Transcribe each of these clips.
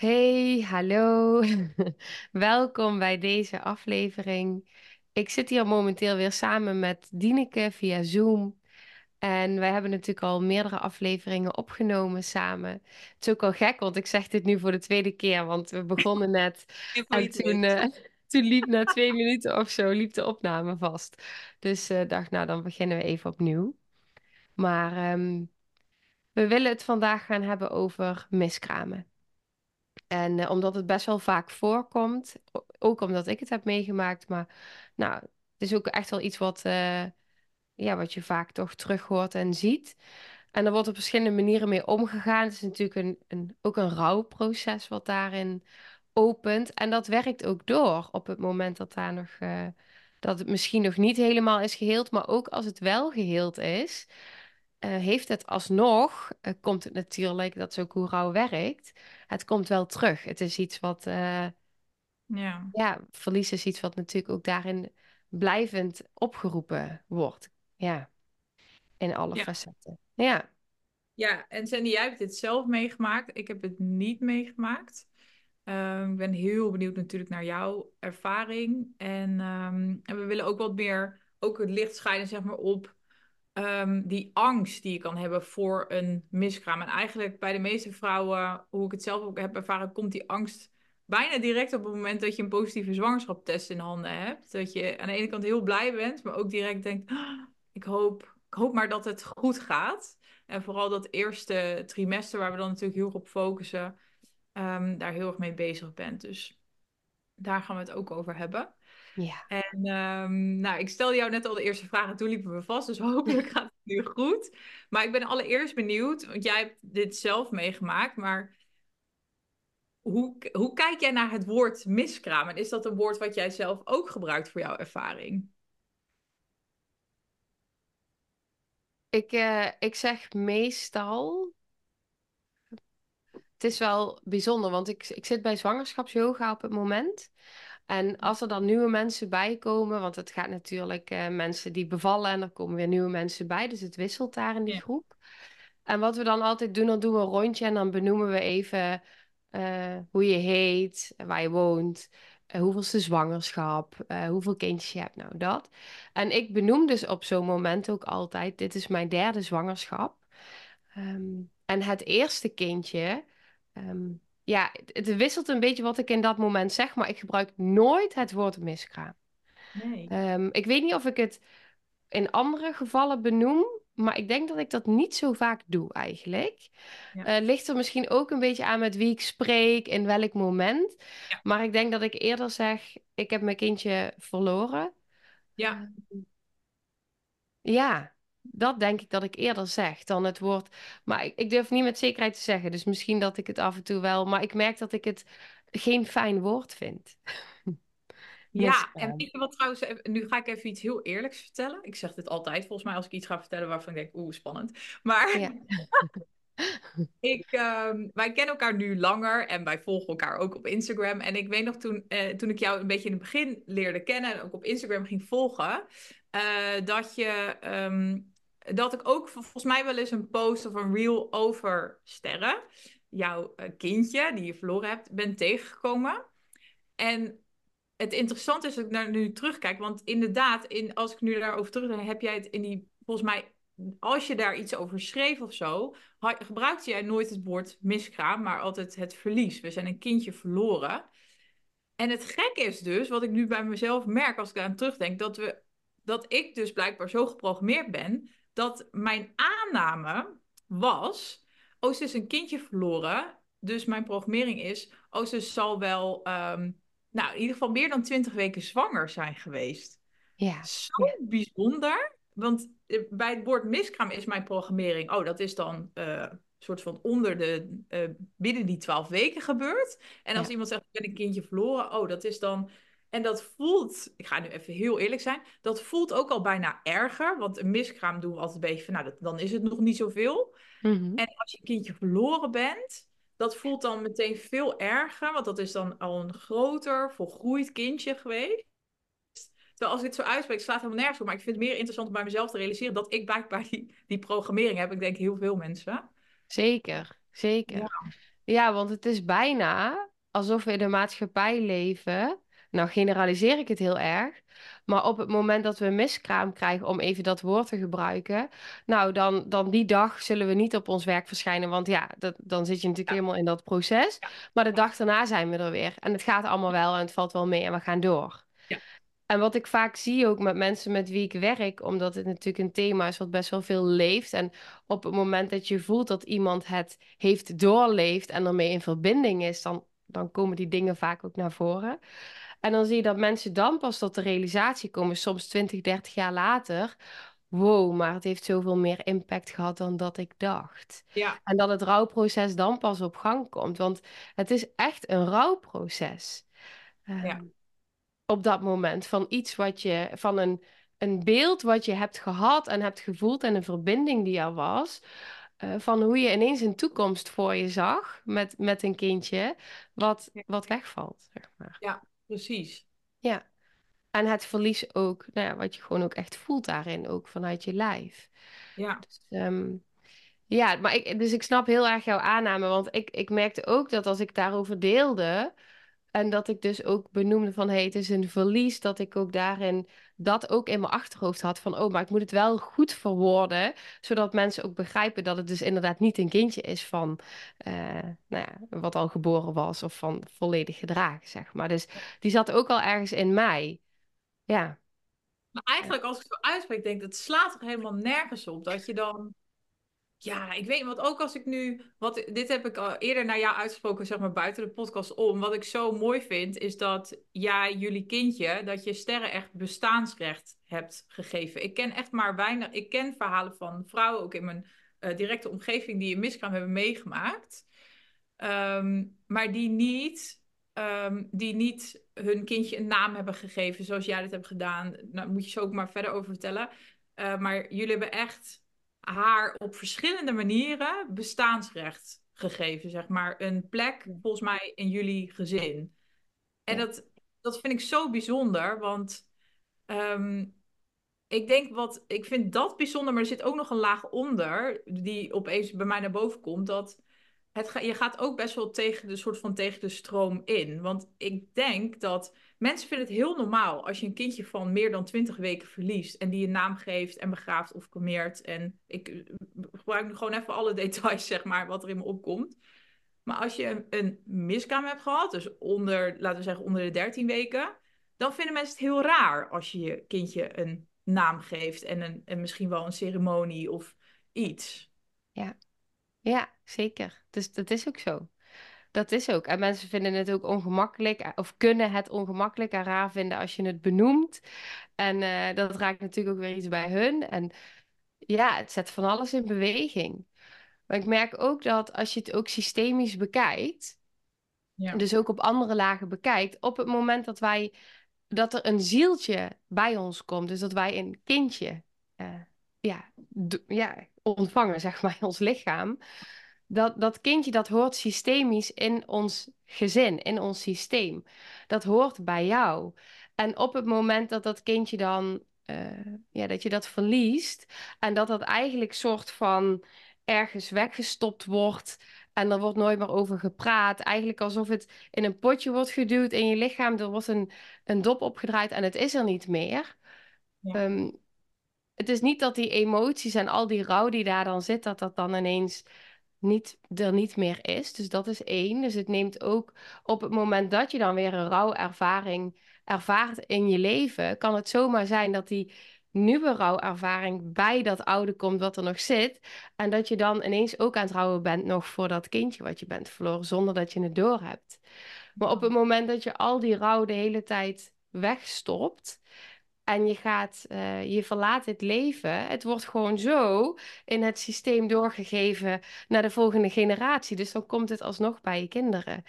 Hey, hallo. Welkom bij deze aflevering. Ik zit hier momenteel weer samen met Dieneke via Zoom. En wij hebben natuurlijk al meerdere afleveringen opgenomen samen. Het is ook wel gek, want ik zeg dit nu voor de tweede keer, want we begonnen net. En toen, eh, toen liep na twee minuten of zo liep de opname vast. Dus ik dacht, nou, dan beginnen we even opnieuw. Maar ehm, we willen het vandaag gaan hebben over miskramen. En eh, omdat het best wel vaak voorkomt, ook omdat ik het heb meegemaakt, maar nou, het is ook echt wel iets wat, eh, ja, wat je vaak toch terug hoort en ziet. En er wordt op verschillende manieren mee omgegaan. Het is natuurlijk een, een, ook een rouwproces wat daarin opent. En dat werkt ook door op het moment dat daar nog, eh, dat het misschien nog niet helemaal is geheeld, maar ook als het wel geheeld is eh, heeft het alsnog, eh, komt het natuurlijk, dat is ook hoe rouw werkt, het komt wel terug. Het is iets wat, eh, Ja, ja, verlies is iets wat natuurlijk ook daarin blijvend opgeroepen wordt. Ja, in alle ja. facetten. Ja, Ja, en Sandy, jij hebt dit zelf meegemaakt. Ik heb het niet meegemaakt. Ehm, ik ben heel benieuwd natuurlijk naar jouw ervaring. En, ehm, en we willen ook wat meer ook het licht schijnen zeg maar, op ehm, die angst die je kan hebben voor een miskraam. En eigenlijk bij de meeste vrouwen, hoe ik het zelf ook heb ervaren, komt die angst bijna direct op het moment dat je een positieve zwangerschapstest in handen hebt. Dat je aan de ene kant heel blij bent, maar ook direct denkt, "Ah, ik hoop, ik hoop maar dat het goed gaat. En vooral dat eerste trimester, waar we dan natuurlijk heel erg op focussen, ehm, daar heel erg mee bezig bent. Dus daar gaan we het ook over hebben. Ja. En ehm, nou, ik stelde jou net al de eerste vragen, toen liepen we vast, dus hopelijk gaat het nu goed. Maar ik ben allereerst benieuwd, want jij hebt dit zelf meegemaakt, maar hoe, hoe kijk jij naar het woord miskraam? En is dat een woord wat jij zelf ook gebruikt voor jouw ervaring? Ik, eh, ik zeg meestal, het is wel bijzonder, want ik, ik zit bij zwangerschapsyoga op het moment. En als er dan nieuwe mensen bij komen, want het gaat natuurlijk eh, mensen die bevallen en er komen weer nieuwe mensen bij, dus het wisselt daar in die Ja. groep. En wat we dan altijd doen, dan doen we een rondje en dan benoemen we even eh, hoe je heet, waar je woont, uh, hoeveelste zwangerschap, eh, hoeveel kindjes je hebt, nou dat. En ik benoem dus op zo'n moment ook altijd, dit is mijn derde zwangerschap. Ehm, en het eerste kindje, ehm, ja, het, wisselt een beetje wat ik in dat moment zeg, maar ik gebruik nooit het woord miskraam. Nee. Ehm, ik weet niet of ik het in andere gevallen benoem, maar ik denk dat ik dat niet zo vaak doe eigenlijk. Ja. Eh, ligt er misschien ook een beetje aan met wie ik spreek, in welk moment. Ja. Maar ik denk dat ik eerder zeg, ik heb mijn kindje verloren. Ja. Eh, ja, dat denk ik dat ik eerder zeg dan het woord. Maar ik, ik durf niet met zekerheid te zeggen, dus misschien dat ik het af en toe wel. Maar ik merk dat ik het geen fijn woord vind. Ja, en Miskraam. weet je wat trouwens, even- nu ga ik even iets heel eerlijks vertellen. Ik zeg dit altijd volgens mij als ik iets ga vertellen waarvan ik denk, oeh, spannend. Maar Ja, ik, ehm, wij kennen elkaar nu langer en wij volgen elkaar ook op Instagram. En ik weet nog toen, eh, toen ik jou een beetje in het begin leerde kennen en ook op Instagram ging volgen, eh, dat je, ehm, dat ik ook vol- volgens mij wel eens een post of een reel over sterren, jouw eh, kindje die je verloren hebt, ben tegengekomen. En het interessante is dat ik naar nu terugkijk, want inderdaad, in, als ik nu daarover terugdenk, heb jij het in die, volgens mij, als je daar iets over schreef of zo, gebruikte jij nooit het woord miskraam, maar altijd het verlies. We zijn een kindje verloren. En het gekke is dus, wat ik nu bij mezelf merk als ik aan terugdenk, dat, we, dat ik dus blijkbaar zo geprogrammeerd ben, dat mijn aanname was, oh, ze is een kindje verloren, dus mijn programmering is, oh, ze zal wel, ehm, nou, in ieder geval meer dan twintig weken zwanger zijn geweest. ja, Zo ja, bijzonder, want eh, bij het woord miskraam is mijn programmering, oh, dat is dan een soort van onder de, eh, binnen die twaalf weken gebeurd. En als ja. iemand zegt, ik ben een kindje verloren, oh, dat is dan... En dat voelt, ik ga nu even heel eerlijk zijn, dat voelt ook al bijna erger. Want een miskraam doen we altijd een beetje van, nou, dat, dan is het nog niet zoveel. Mhm. En als je een kindje verloren bent, dat voelt dan meteen veel erger. Want dat is dan al een groter, volgroeid kindje geweest. Terwijl als ik het zo uitspreek, slaat het helemaal nergens op. Maar ik vind het meer interessant om bij mezelf te realiseren dat ik blijkbaar die, die programmering heb. Ik denk heel veel mensen. Zeker, Ja. zeker. Ja, want het is bijna alsof we in de maatschappij leven. Nou, generaliseer ik het heel erg. Maar op het moment dat we een miskraam krijgen, om even dat woord te gebruiken, nou, dan, dan die dag zullen we niet op ons werk verschijnen. Want ja, dat, dan zit je natuurlijk Ja, helemaal in dat proces. ja, Maar de dag daarna zijn we er weer. En het gaat allemaal wel en het valt wel mee en we gaan door. ja, En wat ik vaak zie ook met mensen met wie ik werk, omdat het natuurlijk een thema is wat best wel veel leeft. En op het moment dat je voelt dat iemand het heeft doorleefd en ermee in verbinding is, dan, dan komen die dingen vaak ook naar voren. En dan zie je dat mensen dan pas tot de realisatie komen, soms 20, 30 jaar later. Wow, maar het heeft zoveel meer impact gehad dan dat ik dacht. ja, En dat het rouwproces dan pas op gang komt. Want het is echt een rouwproces. ja, Ehm, op dat moment. Van iets wat je, van een, een beeld wat je hebt gehad en hebt gevoeld en een verbinding die er was. eh, van hoe je ineens een toekomst voor je zag met, met een kindje, wat, ja, wat wegvalt, zeg maar. ja, precies. Ja. En het verlies ook, nou ja, wat je gewoon ook echt voelt daarin, ook vanuit je lijf. Ja, Dus, ehm, ja, maar ik, dus ik snap heel erg jouw aanname, want ik, ik merkte ook dat als ik daarover deelde, en dat ik dus ook benoemde van, hey, het is een verlies, dat ik ook daarin dat ook in mijn achterhoofd had van, oh, maar ik moet het wel goed verwoorden, zodat mensen ook begrijpen dat het dus inderdaad niet een kindje is van, eh, nou ja, wat al geboren was of van volledig gedragen, zeg maar. Dus die zat ook al ergens in mij. Ja, maar eigenlijk als ik het zo uitspreek, denk ik, dat slaat er helemaal nergens op. Dat je dan Ja, ik weet, want ook als ik nu, wat, dit heb ik al eerder naar jou uitgesproken, zeg maar buiten de podcast om. Wat ik zo mooi vind, is dat jij, jullie kindje, dat je sterren echt bestaansrecht hebt gegeven. Ik ken echt maar weinig, ik ken verhalen van vrouwen, ook in mijn eh, directe omgeving, die een miskraam hebben meegemaakt. Ehm, maar die niet, ehm, die niet hun kindje een naam hebben gegeven, zoals jij dat hebt gedaan. Nou, moet je zo ook maar verder over vertellen. Eh, maar jullie hebben echt haar op verschillende manieren bestaansrecht gegeven, zeg maar. Een plek, volgens mij, in jullie gezin. En dat, dat vind ik zo bijzonder, want ehm, ik denk wat, ik vind dat bijzonder, maar er zit ook nog een laag onder, die opeens bij mij naar boven komt, dat het je gaat ook best wel tegen de soort van tegen de stroom in. Want ik denk dat mensen vinden het heel normaal als je een kindje van meer dan 20 weken verliest en die een naam geeft en begraaft of cremeert. En ik eh, gebruik nu gewoon even alle details, zeg maar, wat er in me opkomt. Maar als je een, een miskraam hebt gehad, dus onder, laten we zeggen, onder de 13 weken, dan vinden mensen het heel raar als je je kindje een naam geeft en, een, en misschien wel een ceremonie of iets. ja, ja, zeker. Dus dat is ook zo. Dat is ook. En mensen vinden het ook ongemakkelijk, eh, of kunnen het ongemakkelijk en raar vinden als je het benoemt. En eh, dat raakt natuurlijk ook weer iets bij hun. En ja, het zet van alles in beweging. Maar ik merk ook dat als je het ook systemisch bekijkt, Ja, dus ook op andere lagen bekijkt, op het moment dat wij, dat er een zieltje bij ons komt, dus dat wij een kindje, eh, ja, ja, ontvangen, zeg maar, in ons lichaam, dat, dat kindje dat hoort systemisch in ons gezin, in ons systeem. Dat hoort bij jou. En op het moment dat dat kindje dan, eh, ja, dat je dat verliest en dat dat eigenlijk soort van ergens weggestopt wordt en er wordt nooit meer over gepraat. Eigenlijk alsof het in een potje wordt geduwd in je lichaam. Er wordt een, een dop opgedraaid en het is er niet meer. ja, Ehm, het is niet dat die emoties en al die rouw die daar dan zit, dat dat dan ineens niet, er niet meer is. Dus dat is één. Dus het neemt ook op het moment dat je dan weer een rouwervaring ervaart in je leven, kan het zomaar zijn dat die nieuwe rouwervaring bij dat oude komt wat er nog zit. En dat je dan ineens ook aan het rouwen bent nog voor dat kindje wat je bent verloren, zonder dat je het doorhebt. Maar op het moment dat je al die rouw de hele tijd wegstopt en je gaat, eh, je verlaat het leven, het wordt gewoon zo in het systeem doorgegeven naar de volgende generatie. Dus dan komt het alsnog bij je kinderen.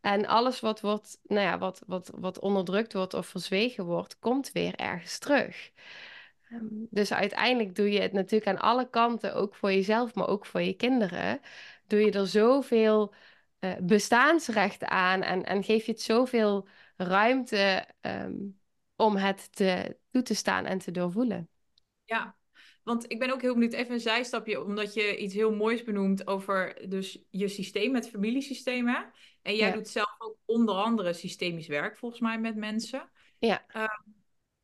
En alles wat wordt, nou ja, wat, wat, wat onderdrukt wordt of verzwegen wordt, komt weer ergens terug. Ehm, dus uiteindelijk doe je het natuurlijk aan alle kanten, ook voor jezelf, maar ook voor je kinderen. Doe je er zoveel eh, bestaansrecht aan en, en geef je het zoveel ruimte ehm, om het te, toe te staan en te doorvoelen. ja. want ik ben ook heel benieuwd, even een zijstapje, omdat je iets heel moois benoemt over dus je systeem, het familiesysteem. En jij Ja. doet zelf ook onder andere systemisch werk, volgens mij, met mensen. Ja. Uh,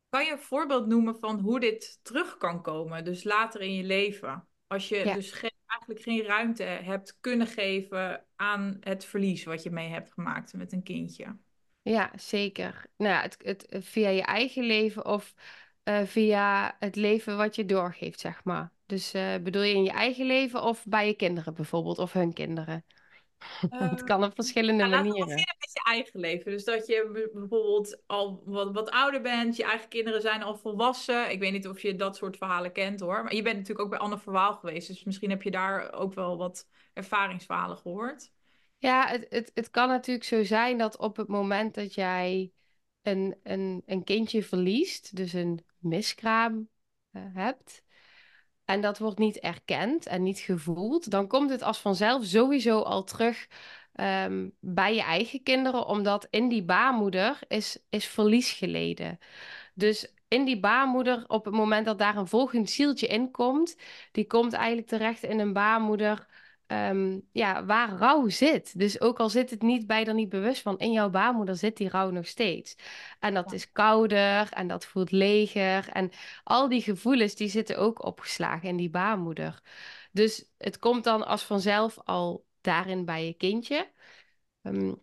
kan je een voorbeeld noemen van hoe dit terug kan komen, dus later in je leven? Als je Ja. dus geen, eigenlijk geen ruimte hebt kunnen geven aan het verlies wat je mee hebt gemaakt met een kindje. Ja, zeker. Nou ja, het, het, via je eigen leven of eh, via het leven wat je doorgeeft, zeg maar. Dus eh, bedoel je in je eigen leven of bij je kinderen bijvoorbeeld, of hun kinderen? het kan op verschillende nou, laten we manieren. beginnen met je eigen leven. Dus dat je bijvoorbeeld al wat, wat ouder bent, je eigen kinderen zijn al volwassen. Ik weet niet of je dat soort verhalen kent hoor. Maar je bent natuurlijk ook bij Anne Verwaal geweest. Dus misschien heb je daar ook wel wat ervaringsverhalen gehoord. Ja, het, het, het kan natuurlijk zo zijn dat op het moment dat jij een, een, een kindje verliest, dus een miskraam eh, hebt, en dat wordt niet erkend en niet gevoeld, dan komt het als vanzelf sowieso al terug ehm, bij je eigen kinderen, omdat in die baarmoeder is, is verlies geleden. Dus in die baarmoeder, op het moment dat daar een volgend zieltje in komt, die komt eigenlijk terecht in een baarmoeder ehm, ja, waar rouw zit. Dus ook al zit het niet bij er niet bewust van, in jouw baarmoeder zit die rouw nog steeds. En dat Ja. is kouder en dat voelt leger. En al die gevoelens die zitten ook opgeslagen in die baarmoeder. Dus het komt dan als vanzelf al daarin bij je kindje. Ehm,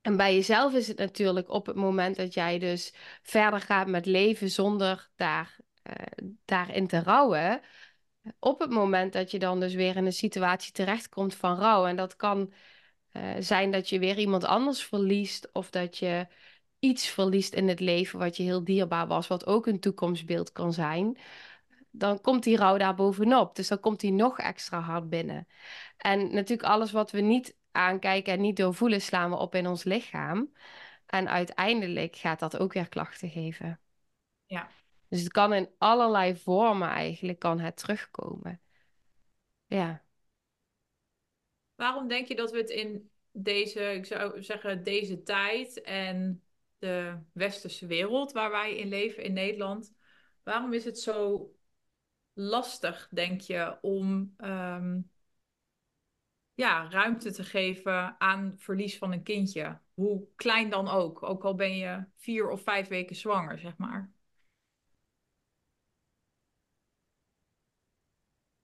en bij jezelf is het natuurlijk op het moment dat jij dus verder gaat met leven zonder daar, eh, daarin te rouwen. Op het moment dat je dan dus weer in een situatie terechtkomt van rouw. En dat kan eh, zijn dat je weer iemand anders verliest. Of dat je iets verliest in het leven wat je heel dierbaar was. Wat ook een toekomstbeeld kan zijn. Dan komt die rouw daar bovenop. Dus dan komt die nog extra hard binnen. En natuurlijk alles wat we niet aankijken en niet doorvoelen, slaan we op in ons lichaam. En uiteindelijk gaat dat ook weer klachten geven. Ja. Dus het kan in allerlei vormen eigenlijk kan het terugkomen. Ja. Waarom denk je dat we het in deze, ik zou zeggen, deze tijd en de westerse wereld waar wij in leven in Nederland, waarom is het zo lastig, denk je, om ehm, ja, ruimte te geven aan verlies van een kindje? Hoe klein dan ook, ook al ben je vier of vijf weken zwanger, zeg maar.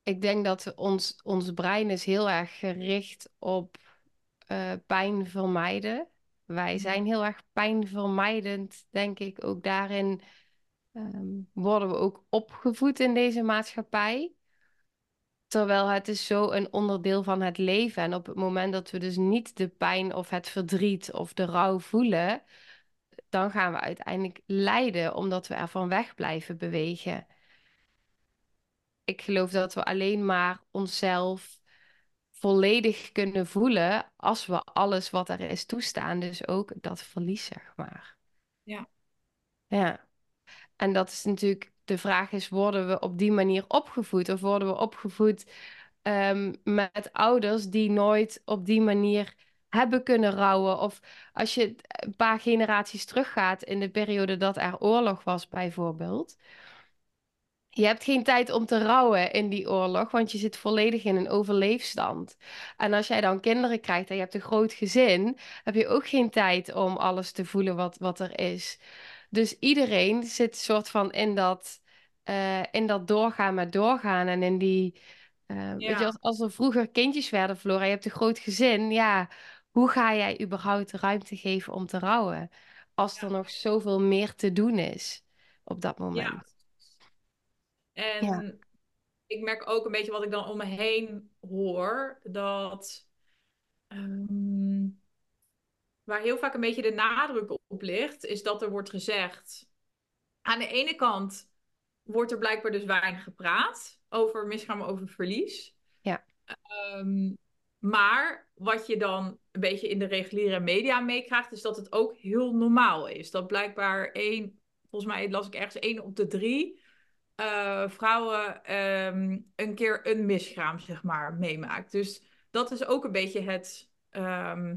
Ik denk dat ons, ons brein is heel erg gericht op eh, pijn vermijden. Wij Mhm. zijn heel erg pijnvermijdend, denk ik. Ook daarin ehm, worden we ook opgevoed in deze maatschappij. Terwijl het is zo een onderdeel van het leven. En op het moment dat we dus niet de pijn of het verdriet of de rouw voelen, dan gaan we uiteindelijk lijden omdat we ervan weg blijven bewegen. Ik geloof dat we alleen maar onszelf volledig kunnen voelen als we alles wat er is toestaan. Dus ook dat verlies, zeg maar. Ja. Ja. En dat is natuurlijk, de vraag is, worden we op die manier opgevoed? Of worden we opgevoed ehm, met ouders die nooit op die manier hebben kunnen rouwen? Of als je een paar generaties teruggaat in de periode dat er oorlog was, bijvoorbeeld. Je hebt geen tijd om te rouwen in die oorlog, want je zit volledig in een overleefstand. En als jij dan kinderen krijgt en je hebt een groot gezin, heb je ook geen tijd om alles te voelen wat, wat er is. Dus iedereen zit soort van in dat, eh, in dat doorgaan met doorgaan en in die, eh, weet je, als, als er vroeger kindjes werden verloren en je hebt een groot gezin, ja, hoe ga jij überhaupt ruimte geven om te rouwen? Als er nog zoveel meer te doen is op dat Ja. En Ja. ik merk ook een beetje wat ik dan om me heen hoor, dat ehm, waar heel vaak een beetje de nadruk op ligt, is dat er wordt gezegd, aan de ene kant wordt er blijkbaar dus weinig gepraat over misgaan, over verlies. Ja. Ehm, maar wat je dan een beetje in de reguliere media meekrijgt, is dat het ook heel normaal is. Dat blijkbaar één, volgens mij las ik ergens één op de drie eh, vrouwen ehm, een keer een miskraam, zeg maar, meemaakt. Dus dat is ook een beetje het, ehm,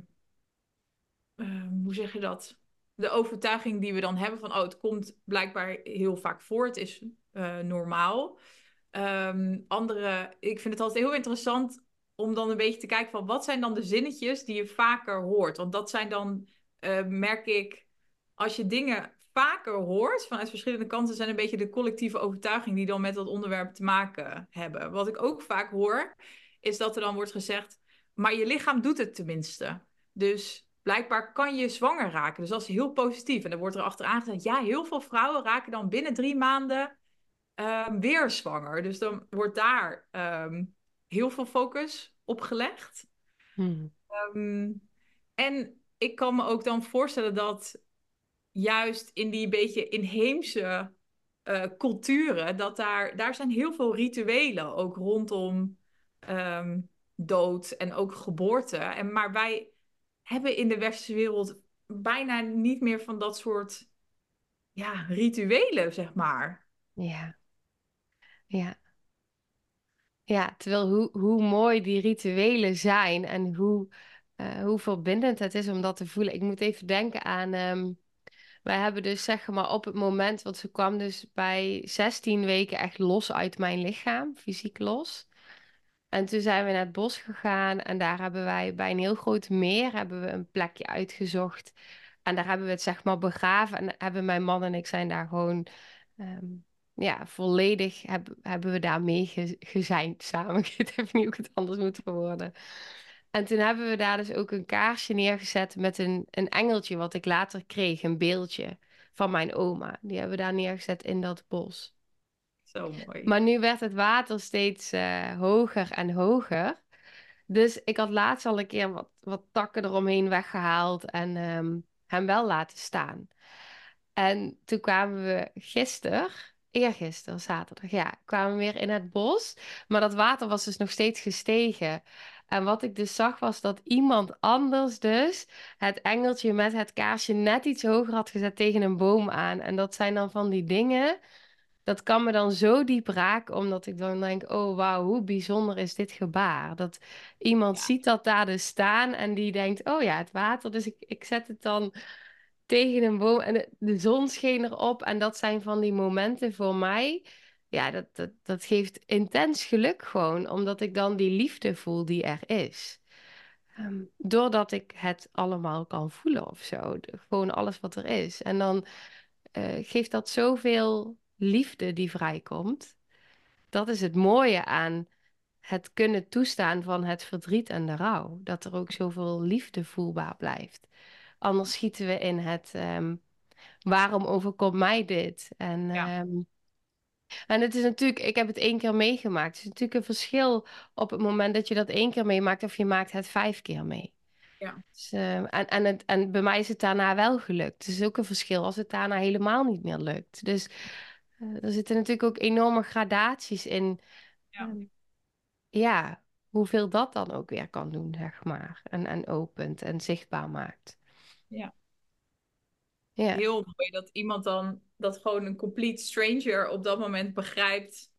hoe zeg je dat? De overtuiging die we dan hebben van, oh, het komt blijkbaar heel vaak voor, het is eh, normaal. andere. Ik vind het altijd heel interessant om dan een beetje te kijken van wat zijn dan de zinnetjes die je vaker hoort. Want dat zijn dan, eh, merk ik, als je dingen vaker hoort vanuit verschillende kanten, zijn een beetje de collectieve overtuigingen die dan met dat onderwerp te maken hebben. Wat ik ook vaak hoor, is dat er dan wordt gezegd, maar je lichaam doet het tenminste. Dus blijkbaar kan je zwanger raken. Dus dat is heel positief. En dan wordt er achteraan gezegd, ja, heel veel vrouwen raken dan binnen drie maanden um, weer zwanger. Dus dan wordt daar um, heel veel focus op gelegd. Hmm. Um, en ik kan me ook dan voorstellen dat juist in die beetje inheemse uh, culturen, dat daar, daar zijn heel veel rituelen ook rondom um, dood en ook geboorte. En, maar wij hebben in de westerse wereld bijna niet meer van dat soort ja, rituelen, zeg maar. Ja. Ja. Ja, terwijl hoe, hoe mooi die rituelen zijn en hoe, uh, hoe verbindend het is om dat te voelen. Ik moet even denken aan. Um, wij hebben dus zeg maar op het moment, want ze kwam dus bij 16 weken echt los uit mijn lichaam, fysiek los. En toen zijn we naar het bos gegaan en daar hebben wij bij een heel groot meer hebben we een plekje uitgezocht. En daar hebben we het zeg maar begraven en hebben mijn man en ik zijn daar gewoon um, ja, volledig heb, hebben we daar mee gezeind samen. Ik weet niet hoe ik het anders moet verwoorden. En toen hebben we daar dus ook een kaarsje neergezet met een, een engeltje wat ik later kreeg, een beeldje van mijn oma. Die hebben we daar neergezet in dat bos. Zo mooi. Maar nu werd het water steeds uh, hoger en hoger. Dus ik had laatst al een keer wat, wat takken eromheen weggehaald en um, hem wel laten staan. En toen kwamen we gisteren eergisteren, zaterdag, ja, kwamen we weer in het bos. Maar dat water was dus nog steeds gestegen. En wat ik dus zag was dat iemand anders dus het engeltje met het kaarsje net iets hoger had gezet tegen een boom aan. En dat zijn dan van die dingen, dat kan me dan zo diep raken, omdat ik dan denk, oh wauw, hoe bijzonder is dit gebaar. Dat iemand ziet dat daar dus staan en die denkt, oh ja, het water, dus ik, ik zet het dan tegen een boom en de, zon scheen erop. En dat zijn van die momenten voor mij. Ja, dat, dat, dat geeft intens geluk gewoon, omdat ik dan die liefde voel die er is. Um, doordat ik het allemaal kan voelen of zo. gewoon alles wat er is. En dan uh, geeft dat zoveel liefde die vrijkomt. Dat is het mooie aan het kunnen toestaan van het verdriet en de rouw. Dat er ook zoveel liefde voelbaar blijft. Anders schieten we in het um, waarom overkomt mij dit? En, ja. um, en het is natuurlijk, ik heb het één keer meegemaakt. Het is natuurlijk een verschil op het moment dat je dat één keer meemaakt of je maakt het vijf keer mee. Ja. Dus, uh, en, en, het, en bij mij is het daarna wel gelukt. Het is ook een verschil als het daarna helemaal niet meer lukt. Dus uh, er zitten natuurlijk ook enorme gradaties in. Ja. Um, ja, hoeveel dat dan ook weer kan doen, zeg maar. En, en opent en zichtbaar maakt. Ja. ja. Heel mooi dat iemand dan, dat gewoon een complete stranger op dat moment begrijpt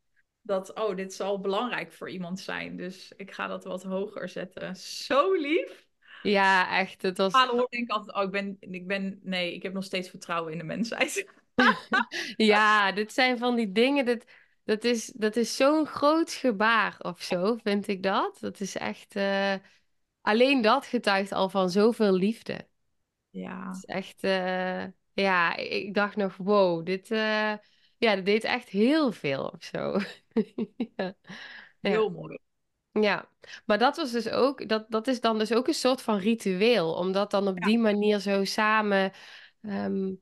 dat, oh, dit zal belangrijk voor iemand zijn. Dus ik ga dat wat hoger zetten. Zo lief. Ja, echt. Het was... hoor denk ik altijd, oh, ik ben, ik ben, nee, ik heb nog steeds vertrouwen in de mensheid. ja, dit zijn van die dingen, dat, dat is, dat is zo'n groot gebaar of zo, vind ik dat. Dat is echt, uh, alleen dat getuigt al van zoveel liefde. Ja. Het is echt, uh, ja, ik dacht nog, wow, dit, uh, ja, dit deed echt heel veel of zo. ja. Heel mooi. Ja, maar dat was dus ook, dat, dat is dan dus ook een soort van ritueel, omdat dan op ja. die manier zo samen, um,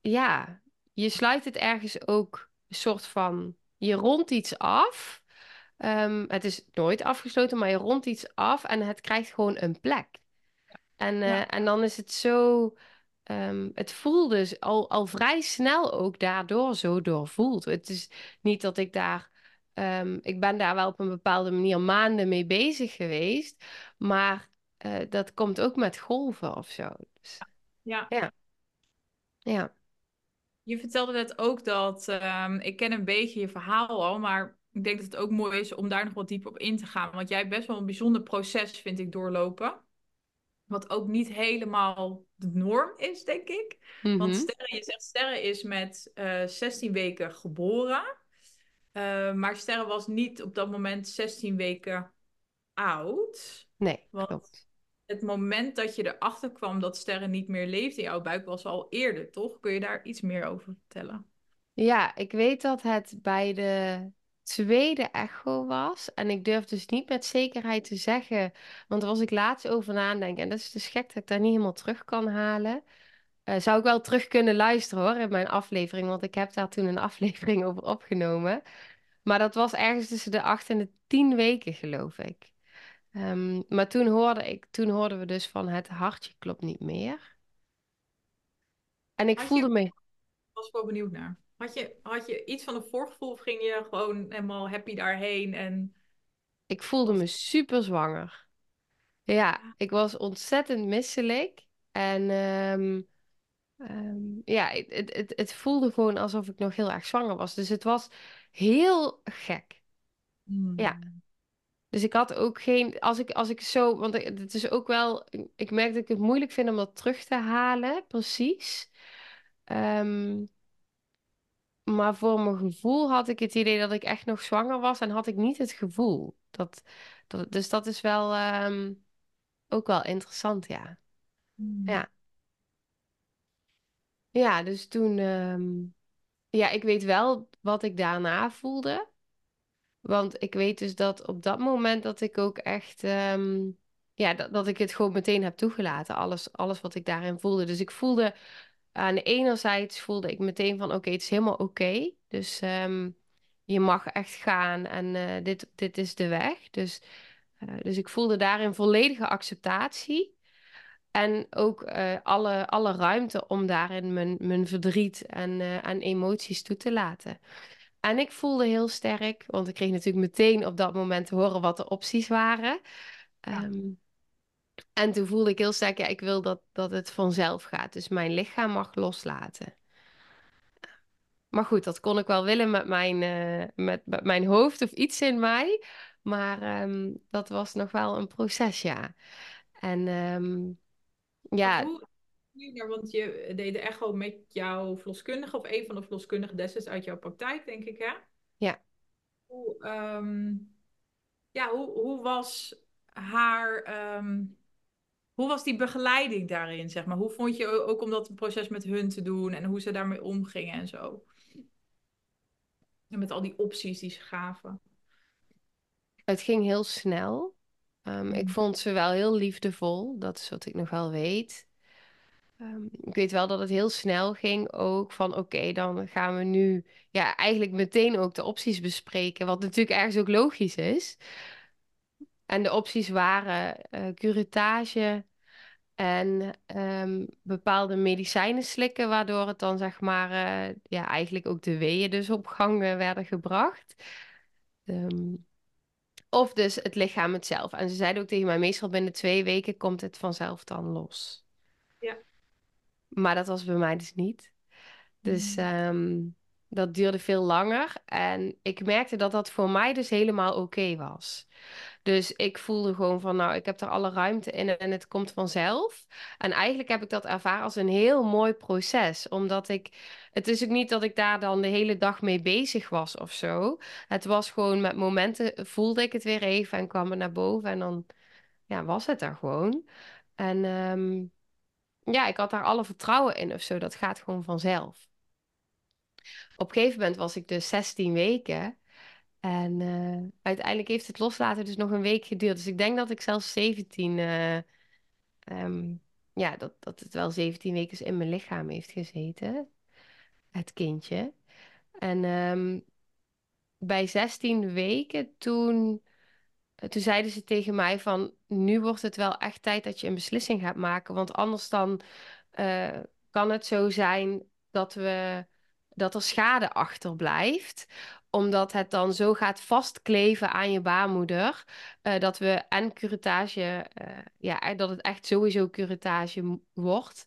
ja, je sluit het ergens ook een soort van, je rondt iets af. Um, het is nooit afgesloten, maar je rondt iets af en het krijgt gewoon een plek. En, ja. en dan is het zo. Um, het voelt dus al, al vrij snel ook daardoor zo doorvoeld. Het is niet dat ik daar. Um, ik ben daar wel op een bepaalde manier maanden mee bezig geweest. Maar uh, dat komt ook met golven of zo. Dus, ja. ja. Ja. Je vertelde net ook dat. Um, ik ken een beetje je verhaal al, maar ik denk dat het ook mooi is om daar nog wat dieper op in te gaan. Want jij hebt best wel een bijzonder proces, vind ik, doorlopen. Wat ook niet helemaal de norm is, denk ik. Mm -hmm. Want Sterre, je zegt Sterre is met uh, 16 weken geboren. Eh, maar Sterre was niet op dat moment 16 weken oud. Nee, Want klopt. het moment dat je erachter kwam dat Sterre niet meer leefde in jouw buik was al eerder, toch? Kun je daar iets meer over vertellen? Ja, ik weet dat het bij de tweede echo was. En ik durf dus niet met zekerheid te zeggen, want daar was ik laatst over nadenken. En dat is dus gek dat ik daar niet helemaal terug kan halen. Eh, zou ik wel terug kunnen luisteren hoor, in mijn aflevering, want ik heb daar toen een aflevering over opgenomen. Maar dat was ergens tussen de acht en de tien weken, geloof ik. Ehm, maar toen hoorde ik, toen hoorden we dus van het hartje klopt niet meer. En ik voelde me, was ik wel benieuwd naar. Had je, had je iets van een voorgevoel of ging je gewoon helemaal happy daarheen en ik voelde me super zwanger. Ja, ik was ontzettend misselijk. En ehm, ehm, ja, het, het, het voelde gewoon alsof ik nog heel erg zwanger was. Dus het was heel gek. Ja, Hmm. dus ik had ook geen, als ik, als ik zo, want het is ook wel, ik merk dat ik het moeilijk vind om dat terug te halen, precies. Ehm, maar voor mijn gevoel had ik het idee dat ik echt nog zwanger was en had ik niet het gevoel. Dat, dat, dus dat is wel ehm, ook wel interessant, ja. Hmm. Ja. Ja, dus toen, ehm, ja, ik weet wel wat ik daarna voelde. Want ik weet dus dat op dat moment dat ik ook echt, ehm, ja, dat, dat ik het gewoon meteen heb toegelaten. Alles, alles wat ik daarin voelde. Dus ik voelde, aan de enerzijds voelde ik meteen van, oké, het is helemaal oké. Dus ehm, je mag echt gaan en eh, dit, dit is de weg. Dus, eh, dus ik voelde daarin volledige acceptatie. En ook eh, alle, alle ruimte om daarin mijn, mijn verdriet en, en emoties toe te laten. En ik voelde heel sterk, want ik kreeg natuurlijk meteen op dat moment te horen wat de opties waren. Ja. Ehm, en toen voelde ik heel sterk, ja, ik wil dat, dat het vanzelf gaat. Dus mijn lichaam mag loslaten. Maar goed, dat kon ik wel willen met mijn, eh, met, met mijn hoofd of iets in mij. Maar ehm, dat was nog wel een proces, ja. En ehm, ja, hoe, want je deed de echo met jouw verloskundige of een van de verloskundigen destijds uit jouw praktijk, denk ik, hè? ja. Hoe, ehm, ja, hoe, hoe was haar, hoe was die begeleiding daarin, zeg maar? Hoe vond je ook om dat proces met hun te doen en hoe ze daarmee omgingen en zo? En met al die opties die ze gaven. Het ging heel snel. Ehm, ik Mm. vond ze wel heel liefdevol. Dat is wat ik nog wel weet. Ehm, ik weet wel dat het heel snel ging ook van oké, dan gaan we nu ja, eigenlijk meteen ook de opties bespreken. Wat natuurlijk ergens ook logisch is. En de opties waren eh curettage en ehm, bepaalde medicijnen slikken, waardoor het dan zeg maar eh, ja, eigenlijk ook de weeën dus op gang eh, werden gebracht. Ehm, Of dus het lichaam het zelf. En ze zeiden ook tegen mij, meestal binnen twee weken komt het vanzelf dan los. Ja. Maar dat was bij mij dus niet. Dus Mm. Dat duurde veel langer. En ik merkte dat dat voor mij dus helemaal oké was. Dus ik voelde gewoon van, nou, ik heb er alle ruimte in en het komt vanzelf. En eigenlijk heb ik dat ervaren als een heel mooi proces. Omdat ik, het is ook niet dat ik daar dan de hele dag mee bezig was of zo. Het was gewoon met momenten voelde ik het weer even en kwam het naar boven. En dan, ja, was het er gewoon. En ehm, ja, ik had daar alle vertrouwen in of zo. Dat gaat gewoon vanzelf. Op een gegeven moment was ik dus 16 weken. En eh, uiteindelijk heeft het loslaten dus nog een week geduurd. Dus ik denk dat ik zelfs 17, eh, ehm, ja, dat, dat het wel 17 weken in mijn lichaam heeft gezeten, het kindje. En ehm, bij 16 weken toen, toen zeiden ze tegen mij van, nu wordt het wel echt tijd dat je een beslissing gaat maken. Want anders dan eh, kan het zo zijn dat we, dat er schade achterblijft omdat het dan zo gaat vastkleven aan je baarmoeder, eh, dat we en curettage, eh, ja, eh, dat het echt sowieso curettage m- wordt.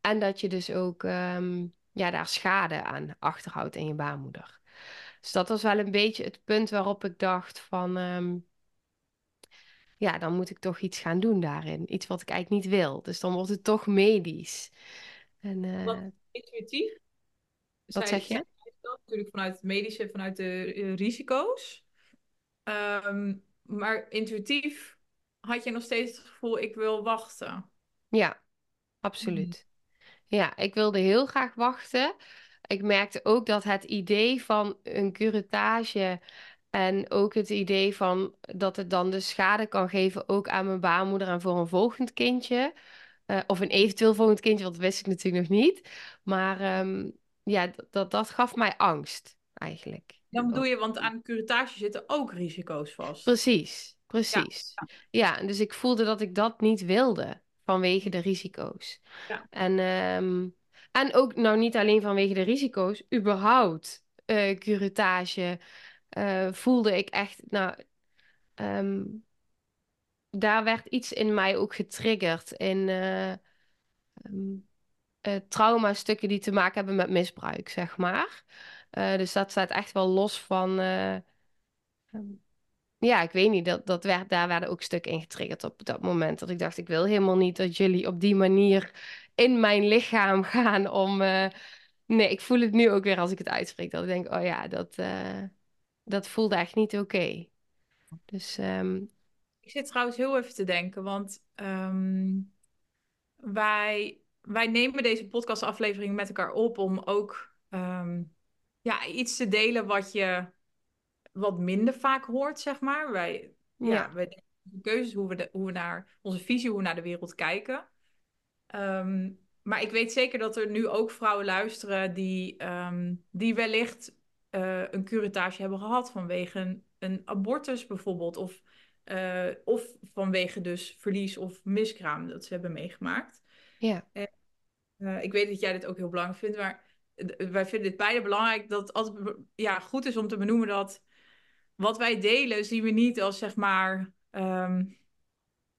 En dat je dus ook ehm, ja, daar schade aan achterhoudt in je baarmoeder. Dus dat was wel een beetje het punt waarop ik dacht van, ehm, ja, dan moet ik toch iets gaan doen daarin. Iets wat ik eigenlijk niet wil. Dus dan wordt het toch medisch. En Wat intuïtief? Wat Zij, zeg je? dat natuurlijk vanuit het medische, vanuit de eh, risico's. Ehm, maar intuïtief had je nog steeds het gevoel, ik wil wachten. Ja, Mm. absoluut. Ja, ik wilde heel graag wachten. Ik merkte ook dat het idee van een curettage en ook het idee van dat het dan de schade kan geven ook aan mijn baarmoeder en voor een volgend kindje. eh, of een eventueel volgend kindje, want dat wist ik natuurlijk nog niet. Maar ehm, ja, dat, dat, gaf mij angst eigenlijk. Dan bedoel je, want aan curettage zitten ook risico's vast. Precies, Ja, precies. Ja, dus ik voelde dat ik dat niet wilde vanwege de risico's. ja. En, ehm, en ook nou niet alleen vanwege de risico's, überhaupt eh curettage eh, voelde ik echt, nou, ehm, daar werd iets in mij ook getriggerd in eh ehm, eh, traumastukken die te maken hebben met misbruik, zeg maar. Eh, dus dat staat echt wel los van. eh, Ja, ik weet niet. Dat, dat werd, daar werden ook stukken in getriggerd op dat moment. Dat ik dacht, ik wil helemaal niet dat jullie op die manier in mijn lichaam gaan om... Nee, ik voel het nu ook weer als ik het uitspreek. Dat ik denk, oh ja, dat, dat voelde echt niet oké. Dus ehm, Ik zit trouwens heel even te denken, want ehm, wij, wij nemen deze podcastaflevering met elkaar op om ook ehm, ja, iets te delen wat je wat minder vaak hoort, zeg maar. Wij, ja, ja, wij keuzes, hoe we, de, hoe we naar onze visie, hoe we naar de wereld kijken. Ehm, maar ik weet zeker dat er nu ook vrouwen luisteren die, ehm, die wellicht eh, een curettage hebben gehad vanwege een, een abortus bijvoorbeeld. Of, eh, of vanwege dus verlies of miskraam dat ze hebben meegemaakt. Ja, En, eh, ik weet dat jij dit ook heel belangrijk vindt, maar eh, wij vinden dit beide belangrijk. Dat het altijd ja, goed is om te benoemen dat wat wij delen zien we niet als zeg maar ehm,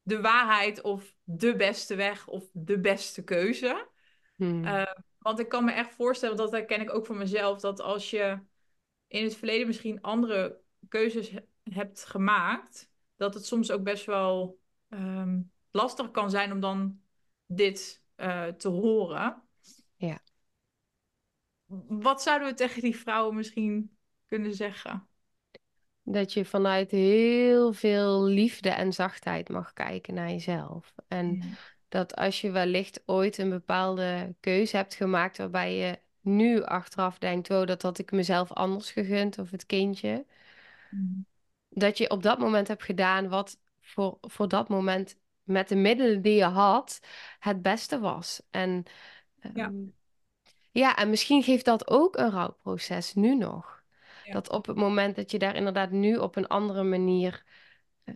de waarheid of de beste weg of de beste keuze. hmm, Uh, want ik kan me echt voorstellen, dat herken ik ook van mezelf, dat als je in het verleden misschien andere keuzes he- hebt gemaakt, dat het soms ook best wel ehm, lastig kan zijn om dan dit eh, te horen. ja. Wat zouden we tegen die vrouwen misschien kunnen zeggen? Dat je vanuit heel veel liefde en zachtheid mag kijken naar jezelf. En Mm, dat als je wellicht ooit een bepaalde keuze hebt gemaakt waarbij je nu achteraf denkt, wow, dat had ik mezelf anders gegund of het kindje, mm, dat je op dat moment hebt gedaan wat voor, voor dat moment met de middelen die je had het beste was. En Ja, ehm, ja, en misschien geeft dat ook een rouwproces nu nog. ja, Dat op het moment dat je daar inderdaad nu op een andere manier eh,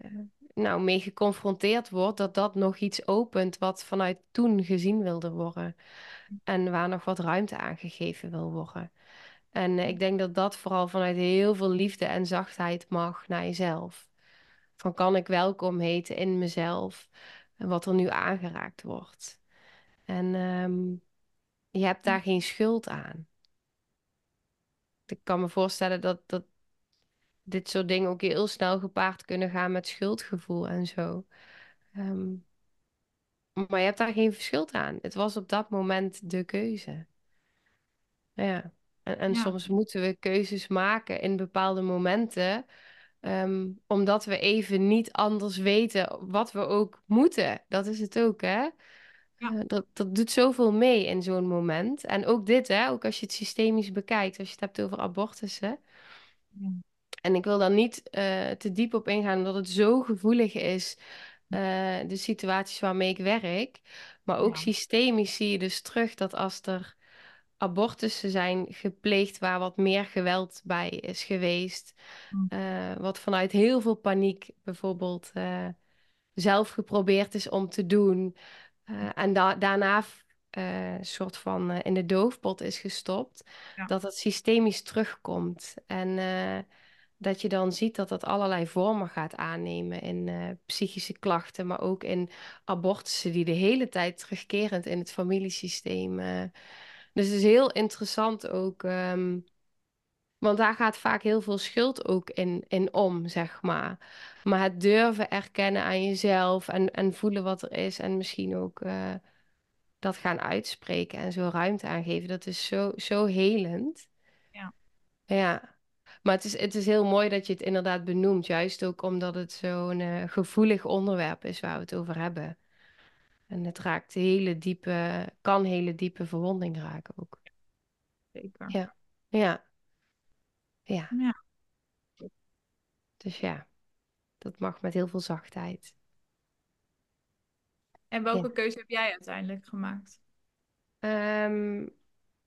nou, mee geconfronteerd wordt, dat dat nog iets opent wat vanuit toen gezien wilde worden. En waar nog wat ruimte aan gegeven wil worden. En eh, ik denk dat dat vooral vanuit heel veel liefde en zachtheid mag naar jezelf. Van kan ik welkom heten in mezelf en wat er nu aangeraakt wordt. En ehm, je hebt daar geen schuld aan. Ik kan me voorstellen dat, dat dit soort dingen ook heel snel gepaard kunnen gaan met schuldgevoel en zo. Ehm, maar je hebt daar geen schuld aan. Het was op dat moment de keuze. Ja. En, en ja, soms moeten we keuzes maken in bepaalde momenten, ehm, omdat we even niet anders weten wat we ook moeten. Dat is het ook, hè? ja, Eh, dat, dat doet zoveel mee in zo'n moment. En ook dit, hè? Ook als je het systemisch bekijkt, als je het hebt over abortussen. ja, En ik wil daar niet eh, te diep op ingaan, omdat het zo gevoelig is, eh, de situaties waarmee ik werk. Maar ook ja, systemisch zie je dus terug dat als er abortussen zijn gepleegd waar wat meer geweld bij is geweest, mm, eh, wat vanuit heel veel paniek bijvoorbeeld eh, zelf geprobeerd is om te doen, eh, en da- daarna een soort van in de doofpot is gestopt, ja, dat het systemisch terugkomt. En dat je dan ziet dat dat allerlei vormen gaat aannemen in psychische klachten, maar ook in abortussen die de hele tijd terugkerend in het familiesysteem. Dus het is heel interessant ook, ehm, want daar gaat vaak heel veel schuld ook in, in om, zeg maar. Maar het durven erkennen aan jezelf en, en voelen wat er is en misschien ook eh, dat gaan uitspreken en zo ruimte aangeven, dat is zo, zo helend. Ja. Maar het is, het is heel mooi dat je het inderdaad benoemt, juist ook omdat het zo'n eh, gevoelig onderwerp is waar we het over hebben. En het raakt hele diepe, kan hele diepe verwonding raken ook. Zeker. Ja, ja, ja. Ja. Dus ja, dat mag met heel veel zachtheid. En Ja. welke keuze heb jij uiteindelijk gemaakt? Ehm,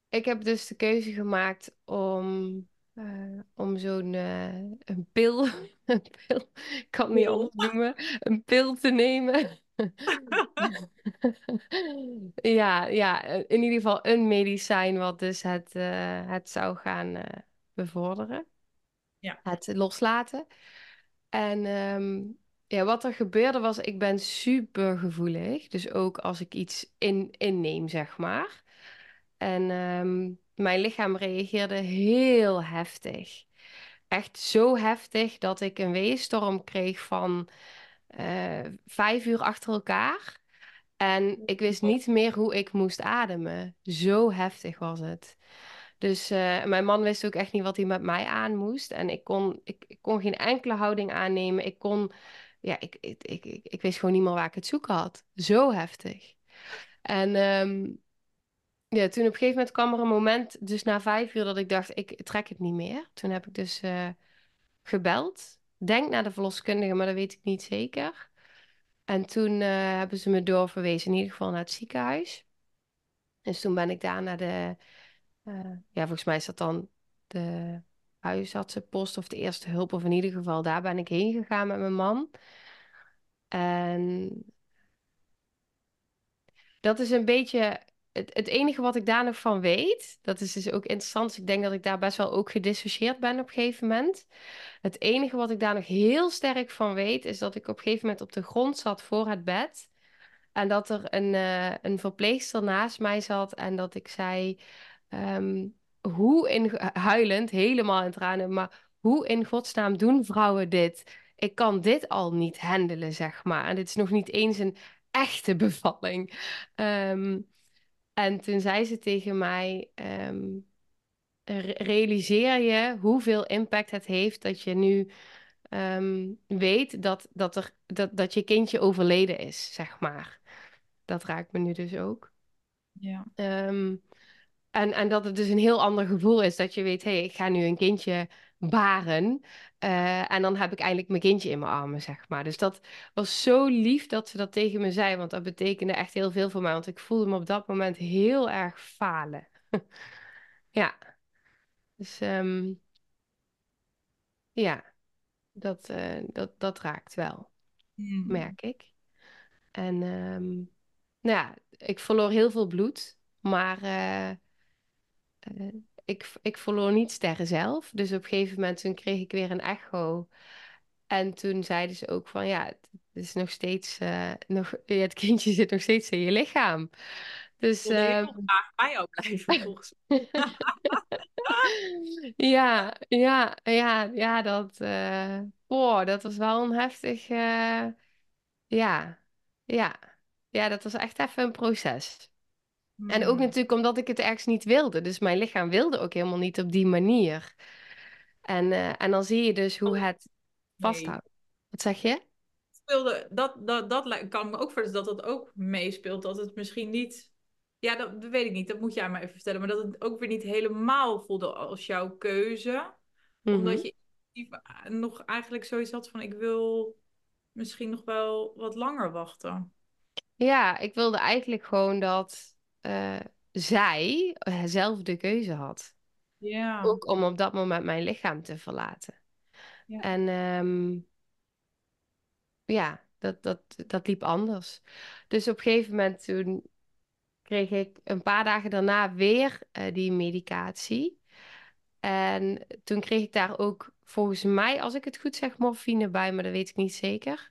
ik heb dus de keuze gemaakt om, eh, om zo'n eh, een pil, een pil, ik kan het niet anders noemen, een pil te nemen. Ja, ja, in ieder geval een medicijn wat dus het, eh, het zou gaan eh, bevorderen. Ja. Het loslaten. En ehm, ja, wat er gebeurde was, ik ben super gevoelig. Dus ook als ik iets in, inneem, zeg maar. En ehm, mijn lichaam reageerde heel heftig. Echt zo heftig dat ik een weeënstorm kreeg van eh, vijf uur achter elkaar. En ik wist niet meer hoe ik moest ademen. Zo heftig was het. Dus eh, mijn man wist ook echt niet wat hij met mij aan moest. En ik kon, ik, ik kon geen enkele houding aannemen. Ik kon, ja, ik, ik, ik, ik, ik wist gewoon niet meer waar ik het zoeken had. Zo heftig. En ehm, ja, toen op een gegeven moment kwam er een moment, dus na vijf uur, dat ik dacht, ik trek het niet meer. Toen heb ik dus eh, gebeld. Denk naar de verloskundige, maar dat weet ik niet zeker. En toen eh, hebben ze me doorverwezen, in ieder geval naar het ziekenhuis. Dus toen ben ik daar naar de, eh, ja, volgens mij is dat dan de huisartsenpost of de eerste hulp, of in ieder geval daar ben ik heen gegaan met mijn man. En dat is een beetje het, het enige wat ik daar nog van weet. Dat is dus ook interessant. Dus ik denk dat ik daar best wel ook gedissocieerd ben op een gegeven moment. Het enige wat ik daar nog heel sterk van weet, is dat ik op een gegeven moment op de grond zat voor het bed. En dat er een, eh, een verpleegster naast mij zat en dat ik zei, ehm, hoe in, huilend, helemaal in tranen, maar hoe in godsnaam doen vrouwen dit? Ik kan dit al niet handelen, zeg maar. En dit is nog niet eens een echte bevalling. Ehm, en toen zei ze tegen mij, ehm, re- realiseer je hoeveel impact het heeft dat je nu ehm, weet dat, dat, er, dat, dat je kindje overleden is, zeg maar. Dat raakt me nu dus ook. Ja. Ehm, en, en dat het dus een heel ander gevoel is dat je weet, hé, hey, ik ga nu een kindje baren. eh, en dan heb ik eindelijk mijn kindje in mijn armen, zeg maar. Dus dat was zo lief dat ze dat tegen me zei, want dat betekende echt heel veel voor mij. Want ik voelde me op dat moment heel erg falen. Ja, dus ehm, ja, dat, eh, dat, dat raakt wel, Hmm. merk ik. En ehm, nou ja, ik verloor heel veel bloed, maar eh, ik, ik verloor niet sterren zelf. Dus op een gegeven moment toen kreeg ik weer een echo. En toen zeiden ze ook van ja, het is nog steeds, eh, nog, ja, het kindje zit nog steeds in je lichaam. Dus heel graag bij jou blijven, volgens mij. ja, ja, ja, ja, dat, oh, dat was wel een heftig, eh, ja, ja, ja, dat was echt even een proces. En ook Hmm. natuurlijk omdat ik het ergens niet wilde. Dus mijn lichaam wilde ook helemaal niet op die manier. En, eh, en dan zie je dus hoe het Nee. vasthoudt. Wat zeg je? speelde, dat, dat, dat kan me ook voorstellen dat dat ook meespeelt. Dat het misschien niet. Ja, dat, dat weet ik niet. Dat moet jij maar even vertellen. Maar dat het ook weer niet helemaal voelde als jouw keuze. Omdat je nog eigenlijk zoiets had van: ik wil misschien nog wel wat langer wachten. Ja, ik wilde eigenlijk gewoon dat eh, zij eh, zelf de keuze had. Ja. Ook om op dat moment mijn lichaam te verlaten. Ja. En ehm, ja, dat, dat, dat liep anders. Dus op een gegeven moment toen kreeg ik een paar dagen daarna weer eh, die medicatie. En toen kreeg ik daar ook volgens mij, als ik het goed zeg, morfine bij, maar dat weet ik niet zeker.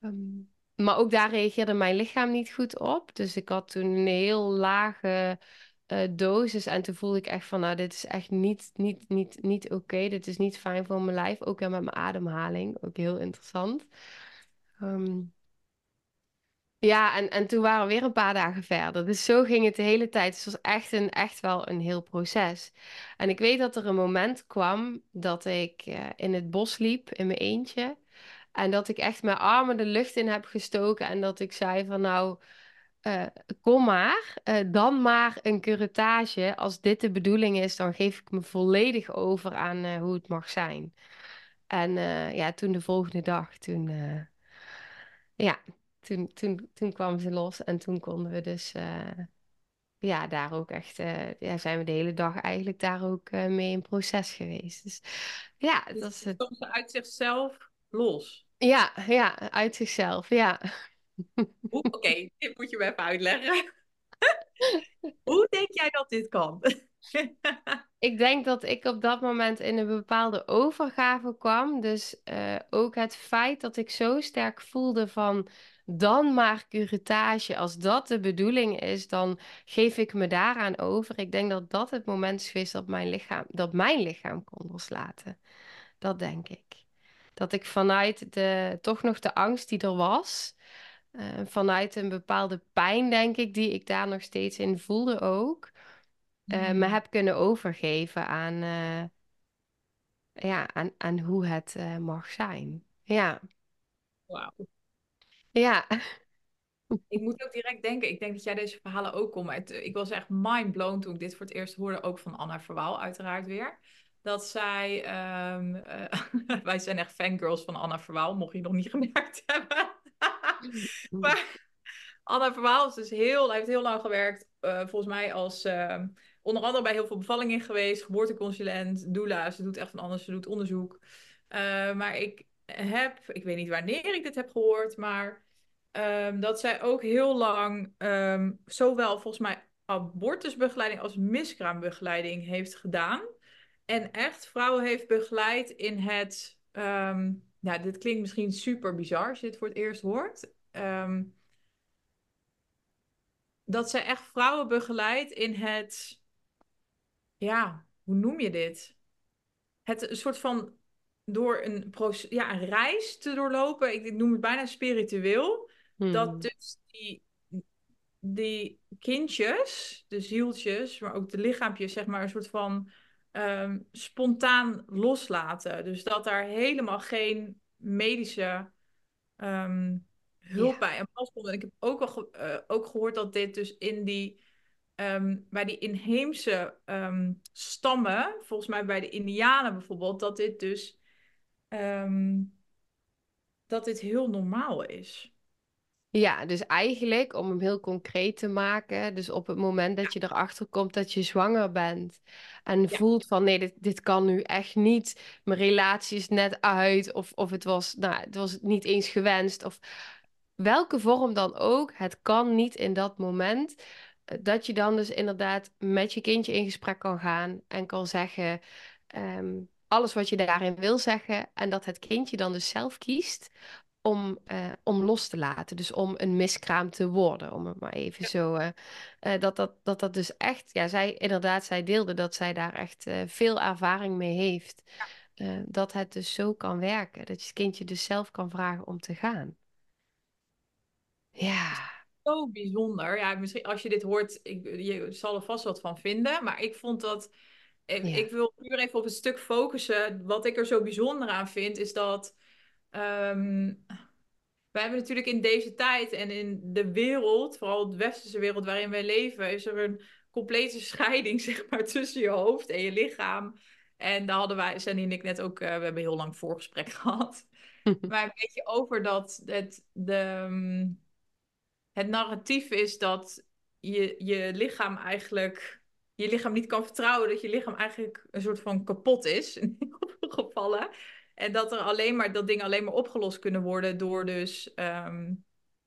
Ehm, maar ook daar reageerde mijn lichaam niet goed op. Dus ik had toen een heel lage eh, dosis. En toen voelde ik echt van, nou, dit is echt niet, niet, niet, niet oké. Dit is niet fijn voor mijn lijf. Ook weer met mijn ademhaling. Ook heel interessant. Ehm, Ja, en, en toen waren we weer een paar dagen verder. Dus zo ging het de hele tijd. Dus het was echt, een, echt wel een heel proces. En ik weet dat er een moment kwam dat ik eh, in het bos liep in mijn eentje. En dat ik echt mijn armen de lucht in heb gestoken. En dat ik zei van nou, eh, kom maar, eh, dan maar een curettage. Als dit de bedoeling is, dan geef ik me volledig over aan eh, hoe het mag zijn. En ja, toen de volgende dag, toen, ja, toen, toen, toen kwam ze los. En toen konden we dus, ja, daar ook echt, ja, zijn we de hele dag eigenlijk daar ook mee in proces geweest. Dus ja, Dus dat is het ze uit zichzelf los. Ja, ja, uit zichzelf, ja. Oké, dit moet je me even uitleggen. Hoe denk jij dat dit kan? Ik denk dat ik op dat moment in een bepaalde overgave kwam. Dus eh, ook het feit dat ik zo sterk voelde van dan maar curettage. Als dat de bedoeling is, dan geef ik me daaraan over. Ik denk dat dat het moment is geweest dat mijn lichaam, dat mijn lichaam kon loslaten. Dat denk ik. Dat ik vanuit de, toch nog de angst die er was, eh, vanuit een bepaalde pijn, denk ik, die ik daar nog steeds in voelde ook eh, me Hmm, heb kunnen overgeven aan, eh, ja, aan, aan hoe het mag zijn. Ja, Wauw. ja, Ik moet ook direct denken, ik denk dat jij deze verhalen ook het- ik was echt mind blown toen ik dit voor het eerst hoorde, ook van Anna Verwaal uiteraard weer. Dat zij, ehm, eh, wij zijn echt fangirls van Anna Verwaal, mocht je nog niet gemerkt hebben. Maar Anna Verwaal is dus heel, hij heeft heel lang gewerkt, eh, volgens mij als, ehm, onder andere bij heel veel bevallingen geweest, geboorteconsulent, doula, ze doet echt van alles, ze doet onderzoek. Eh, maar ik heb, ik weet niet wanneer ik dit heb gehoord, maar ehm, dat zij ook heel lang zowel volgens mij abortusbegeleiding als miskraambegeleiding heeft gedaan. En echt vrouwen heeft begeleid in het, ja, dit klinkt misschien super bizar als je dit voor het eerst hoort. Ehm, dat zij echt vrouwen begeleidt in het, ja, hoe noem je dit? Het een soort van door een, proces, ja, een reis te doorlopen. Ik, ik noem het bijna spiritueel. Dat Hmm. dus die, die kindjes, de zieltjes, maar ook de lichaampjes, zeg maar, een soort van ehm, spontaan loslaten. Dus dat daar helemaal geen medische ehm, hulp bij en pas komt. En ik heb ook al ge- eh, ook gehoord dat dit dus in die, ehm, bij die inheemse stammen, volgens mij bij de Indianen bijvoorbeeld, dat dit dus dat dit heel normaal is. Ja, dus eigenlijk, om hem heel concreet te maken, dus op het moment dat je erachter komt dat je zwanger bent en Ja, voelt van nee, dit, dit kan nu echt niet, mijn relatie is net uit, of, of het was, nou, het was niet eens gewenst, of welke vorm dan ook, het kan niet in dat moment, eh, dat je dan dus inderdaad met je kindje in gesprek kan gaan en kan zeggen ehm, alles wat je daarin wil zeggen, en dat het kindje dan dus zelf kiest om, eh, om los te laten. Dus om een miskraam te worden, om het maar even ja, zo. eh, eh, dat, dat, dat dat dus echt, ja, zij inderdaad, zij deelde dat zij daar echt veel ervaring mee heeft. Dat het dus zo kan werken. Dat je het kindje dus zelf kan vragen om te gaan. Ja, zo bijzonder. Ja, misschien als je dit hoort, ik, je zal er vast wat van vinden. Maar ik vond dat. Ik, ja. ik wil puur even op het stuk focussen. Wat ik er zo bijzonder aan vind, is dat. Ehm, wij hebben natuurlijk in deze tijd en in de wereld, vooral de westerse wereld waarin wij leven, is er een complete scheiding, zeg maar, tussen je hoofd en je lichaam. En daar hadden wij, Sandy en ik net ook, eh, we hebben heel lang voorgesprek gehad. Maar een beetje over dat het, de, ehm, het narratief is dat je, je lichaam eigenlijk, je lichaam niet kan vertrouwen, dat je lichaam eigenlijk een soort van kapot is, in heel veel gevallen. En dat er alleen maar, dat dingen alleen maar opgelost kunnen worden door dus ehm,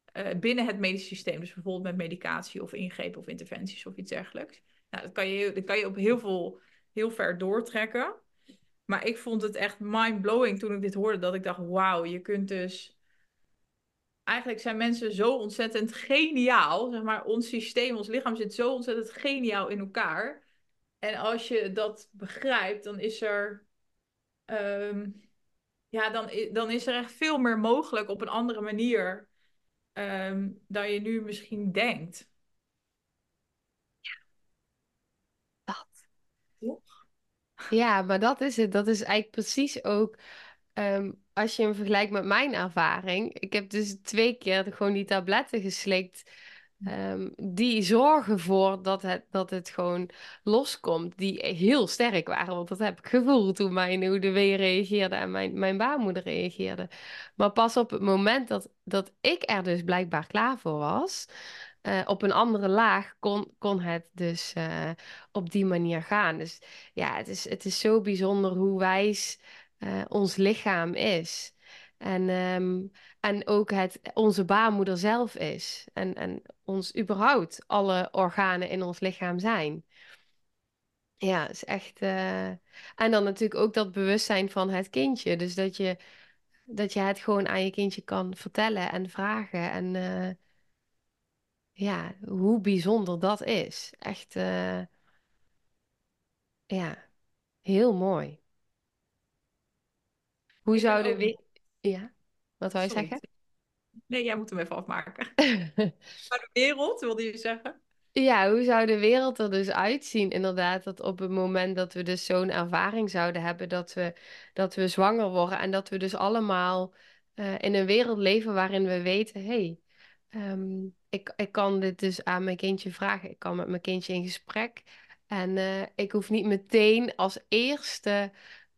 eh, binnen het medisch systeem. Dus bijvoorbeeld met medicatie of ingrepen of interventies of iets dergelijks. Nou, dat kan je, dat kan je op heel veel, heel ver doortrekken. Maar ik vond het echt mind-blowing toen ik dit hoorde, dat ik dacht, wauw, je kunt dus eigenlijk zijn mensen zo ontzettend geniaal. Zeg maar, ons systeem, ons lichaam zit zo ontzettend geniaal in elkaar. En als je dat begrijpt, dan is er, ehm, ja, dan, dan is er echt veel meer mogelijk op een andere manier. ehm, dan je nu misschien denkt. Dat. Toch? Ja, maar dat is het. Dat is eigenlijk precies ook ehm, als je hem vergelijkt met mijn ervaring. Ik heb dus twee keer gewoon die tabletten geslikt. Ehm, die zorgen voor dat het, dat het gewoon loskomt. Die heel sterk waren. Want dat heb ik gevoeld toen mijn wee reageerde en mijn, mijn baarmoeder reageerde. Maar pas op het moment dat, dat ik er dus blijkbaar klaar voor was. eh, op een andere laag kon, kon het dus eh, op die manier gaan. Dus ja, het is, het is zo bijzonder hoe wijs eh, ons lichaam is. En, ehm, en ook het, onze baarmoeder zelf is. En, en ons überhaupt alle organen in ons lichaam zijn. Ja, is echt. eh, En dan natuurlijk ook dat bewustzijn van het kindje. Dus dat je, dat je het gewoon aan je kindje kan vertellen en vragen. En eh, ja, hoe bijzonder dat is. Echt, eh, ja, heel mooi. Hoe zouden we... Ja, wat wou je Sorry. zeggen? Nee, jij moet hem even afmaken. Maar de wereld, wilde je zeggen? Ja, hoe zou de wereld er dus uitzien? Inderdaad, dat op het moment dat we dus zo'n ervaring zouden hebben, dat we, dat we zwanger worden en dat we dus allemaal eh, in een wereld leven waarin we weten, hé, hey, ehm, ik, ik kan dit dus aan mijn kindje vragen, ik kan met mijn kindje in gesprek en eh, ik hoef niet meteen als eerste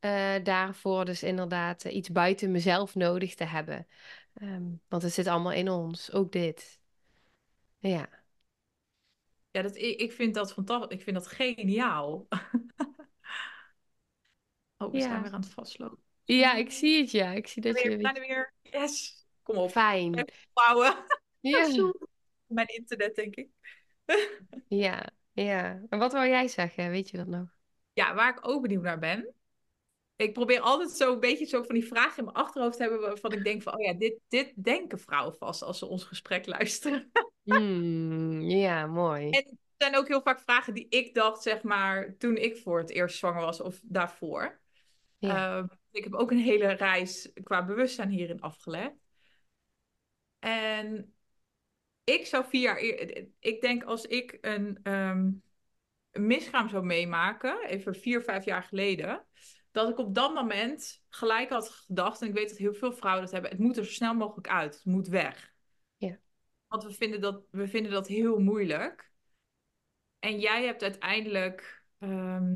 eh, daarvoor dus inderdaad eh, iets buiten mezelf nodig te hebben. Ehm, want het zit allemaal in ons, ook dit. Ja. Ja, dat, ik, ik vind dat fantastisch. Ik vind dat geniaal. Oh, we zijn Ja. weer aan het vastlopen. Ja, ik zie het, ja. Ik zie dat Weer, je we zijn er weer. Yes. Kom op. fijn. Even opbouwen. Ja. Mijn internet, denk ik. ja, ja. En wat wou jij zeggen? Weet je dat nog? Ja, waar ik ook benieuwd naar ben. Ik probeer altijd zo een beetje zo van die vragen in mijn achterhoofd te hebben waarvan ik denk van, oh ja, dit, dit denken vrouwen vast als ze ons gesprek luisteren. Hmm, ja, mooi. En het zijn ook heel vaak vragen die ik dacht, zeg maar, toen ik voor het eerst zwanger was of daarvoor. Ehm, ik heb ook een hele reis qua bewustzijn hierin afgelegd. En ik zou vier jaar, ik denk als ik een, een miskraam zou meemaken, even vier, vijf jaar geleden, dat ik op dat moment gelijk had gedacht, en ik weet dat heel veel vrouwen dat hebben, het moet er zo snel mogelijk uit, het moet weg. Ja. Want we vinden dat, we vinden dat heel moeilijk. En jij hebt uiteindelijk ehm,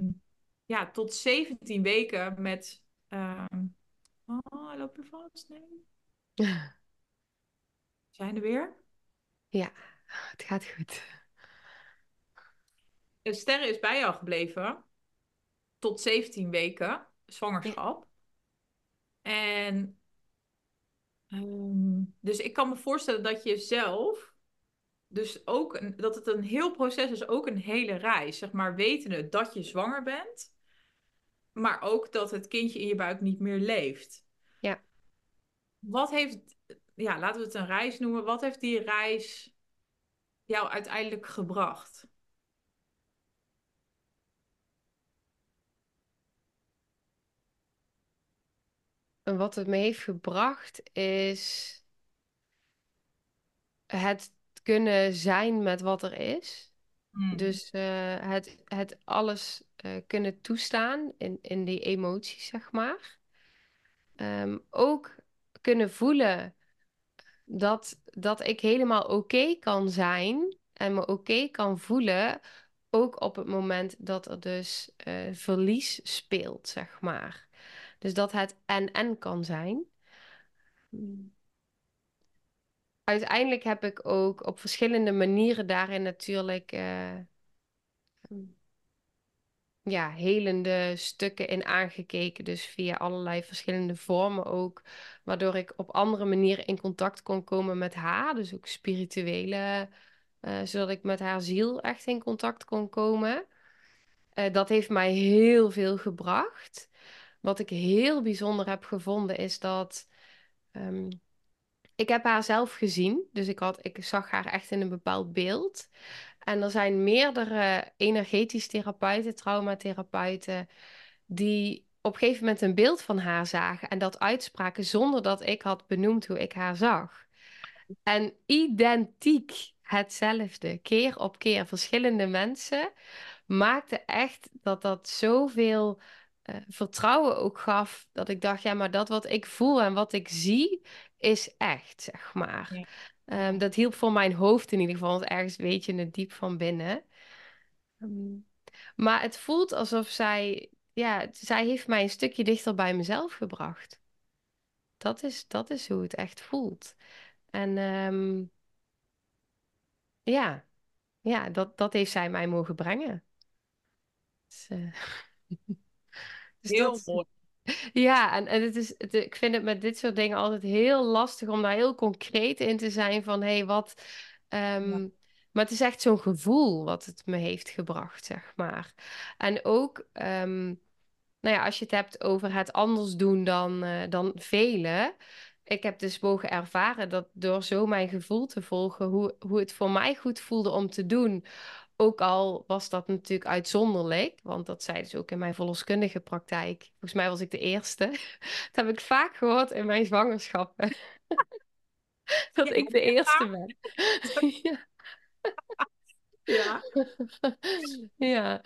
ja, tot 17 weken met. ehm, oh, loop je vast? Nee. Zijn er weer? ja, het gaat goed. De sterren is bij jou gebleven tot 17 weken zwangerschap. En ehm, dus ik kan me voorstellen dat je zelf, dus ook een, dat het een heel proces is, ook een hele reis. Zeg maar, wetende dat je zwanger bent, maar ook dat het kindje in je buik niet meer leeft. Ja. Wat heeft, ja, laten we het een reis noemen, wat heeft die reis jou uiteindelijk gebracht? En wat het me heeft gebracht is het kunnen zijn met wat er is. Hmm. Dus eh, het, het alles eh, kunnen toestaan in, in die emoties, zeg maar. Ehm, ook kunnen voelen dat, dat ik helemaal oké kan zijn en me oké kan voelen, ook op het moment dat er dus eh, verlies speelt, zeg maar. Dus dat het en-en kan zijn. Uiteindelijk heb ik ook op verschillende manieren daarin natuurlijk eh, ja, helende stukken in aangekeken. Dus via allerlei verschillende vormen ook. Waardoor ik op andere manieren in contact kon komen met haar. Dus ook spirituele, eh, zodat ik met haar ziel echt in contact kon komen. Eh, dat heeft mij heel veel gebracht. Wat ik heel bijzonder heb gevonden is dat. ehm, ik heb haar zelf gezien, dus ik, had, ik zag haar echt in een bepaald beeld. En er zijn meerdere energetisch therapeuten, traumatherapeuten, die op een gegeven moment een beeld van haar zagen en dat uitspraken zonder dat ik had benoemd hoe ik haar zag. En identiek hetzelfde, keer op keer, verschillende mensen, maakte echt dat dat zoveel eh, vertrouwen ook gaf. Dat ik dacht, ja, maar dat wat ik voel en wat ik zie, is echt, zeg maar. Ja. Ehm, dat hielp voor mijn hoofd in ieder geval, want ergens weet je het diep van binnen. Ehm, maar het voelt alsof zij, ja, zij heeft mij een stukje dichter bij mezelf gebracht. Dat is, dat is hoe het echt voelt. En ehm, ja, ja dat, dat heeft zij mij mogen brengen. Dus, eh, dus Heel dat, mooi. ja, en, en het is, het, ik vind het met dit soort dingen altijd heel lastig om daar heel concreet in te zijn van hé, hey, wat. Ja. ehm, maar het is echt zo'n gevoel wat het me heeft gebracht, zeg maar. En ook, ehm, nou ja, als je het hebt over het anders doen dan, eh, dan velen. Ik heb dus mogen ervaren dat door zo mijn gevoel te volgen, hoe, hoe het voor mij goed voelde om te doen. Ook al was dat natuurlijk uitzonderlijk, want dat zeiden ze ook in mijn verloskundige praktijk. Volgens mij was ik de eerste. Dat heb ik vaak gehoord in mijn zwangerschappen, dat ik de eerste ben. Ja. ja. Ja,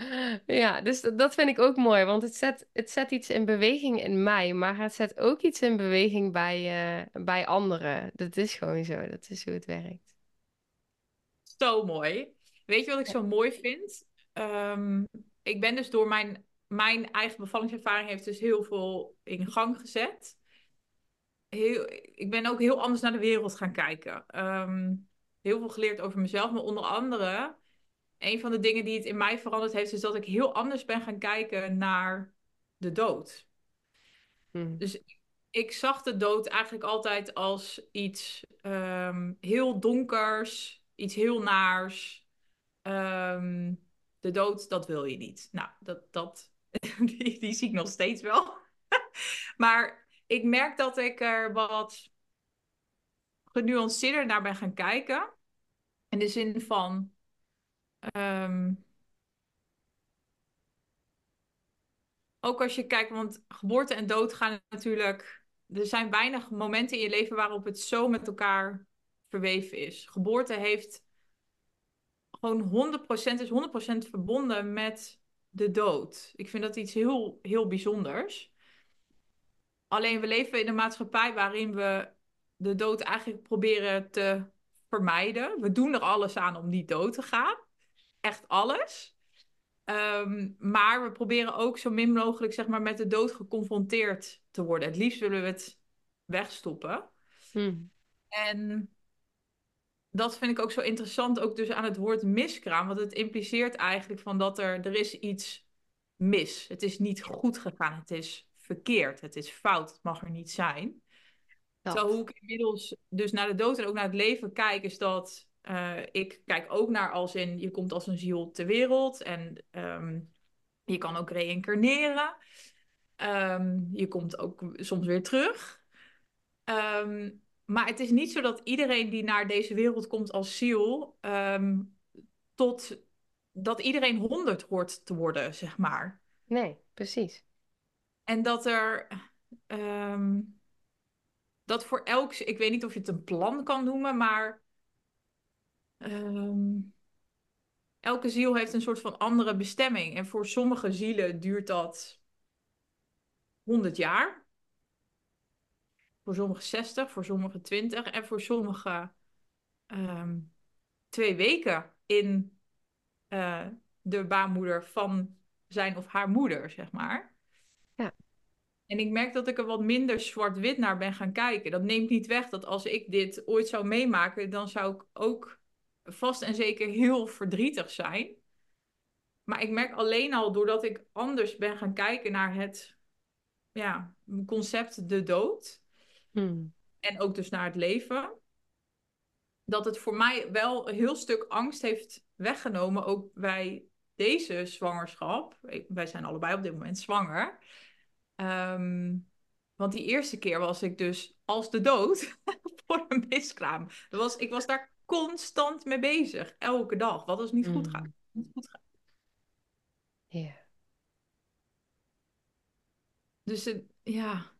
ja, dus dat dat vind ik ook mooi, want het zet, het zet iets in beweging in mij, maar het zet ook iets in beweging bij, eh, bij anderen. Dat is gewoon zo, dat is hoe het werkt. Zo mooi. Weet je wat ik zo mooi vind? Ehm, ik ben dus door mijn, mijn eigen bevallingservaring heeft dus heel veel in gang gezet. Heel, ik ben ook heel anders naar de wereld gaan kijken. Ehm, heel veel geleerd over mezelf, maar onder andere, een van de dingen die het in mij veranderd heeft, is dat ik heel anders ben gaan kijken naar de dood. Hm. Dus ik zag de dood eigenlijk altijd als iets ehm, heel donkers, iets heel naars. Ehm, de dood, dat wil je niet. Nou, dat, dat, die, zie ik nog steeds wel. maar ik merk dat ik er wat genuanceerder naar ben gaan kijken. In de zin van. ehm, ook als je kijkt, want geboorte en dood gaan natuurlijk. Er zijn weinig momenten in je leven waarop het zo met elkaar verweven is. Geboorte heeft gewoon 100% is 100% verbonden met de dood. Ik vind dat iets heel, heel bijzonders. Alleen we leven in een maatschappij waarin we de dood eigenlijk proberen te vermijden. We doen er alles aan om niet dood te gaan. Echt alles. Ehm, maar we proberen ook zo min mogelijk zeg maar, met de dood geconfronteerd te worden. Het liefst willen we het wegstoppen. Hm. En dat vind ik ook zo interessant, ook dus aan het woord miskraam. Want het impliceert eigenlijk van dat er, er is iets mis. Het is niet goed gegaan, het is verkeerd, het is fout, het mag er niet zijn. Dat. Zo hoe ik inmiddels dus naar de dood en ook naar het leven kijk, is dat eh, ik kijk ook naar als in, je komt als een ziel ter wereld en ehm, je kan ook reïncarneren. Ehm, je komt ook soms weer terug. Ehm, maar het is niet zo dat iedereen die naar deze wereld komt als ziel, ehm, tot dat iedereen honderd hoort te worden, zeg maar. Nee, precies. En dat er, ehm, dat voor elk, ik weet niet of je het een plan kan noemen, maar ehm, elke ziel heeft een soort van andere bestemming. En voor sommige zielen duurt dat 100 jaar. Voor sommigen 60, voor sommigen 20 en voor sommigen ehm, twee weken in eh, de baarmoeder van zijn of haar moeder, zeg maar. Ja. En ik merk dat ik er wat minder zwart-wit naar ben gaan kijken. Dat neemt niet weg dat als ik dit ooit zou meemaken, dan zou ik ook vast en zeker heel verdrietig zijn. Maar ik merk alleen al doordat ik anders ben gaan kijken naar het ja, concept de dood. Hm. En ook dus naar het leven. Dat het voor mij wel een heel stuk angst heeft weggenomen. Ook bij deze zwangerschap. Wij zijn allebei op dit moment zwanger. Ehm, want die eerste keer was ik dus als de dood voor een miskraam. Dat was, ik was daar constant mee bezig. Elke dag. Wat als niet goed Mm. gaat. Niet goed gaat. Ja. Dus het- ja,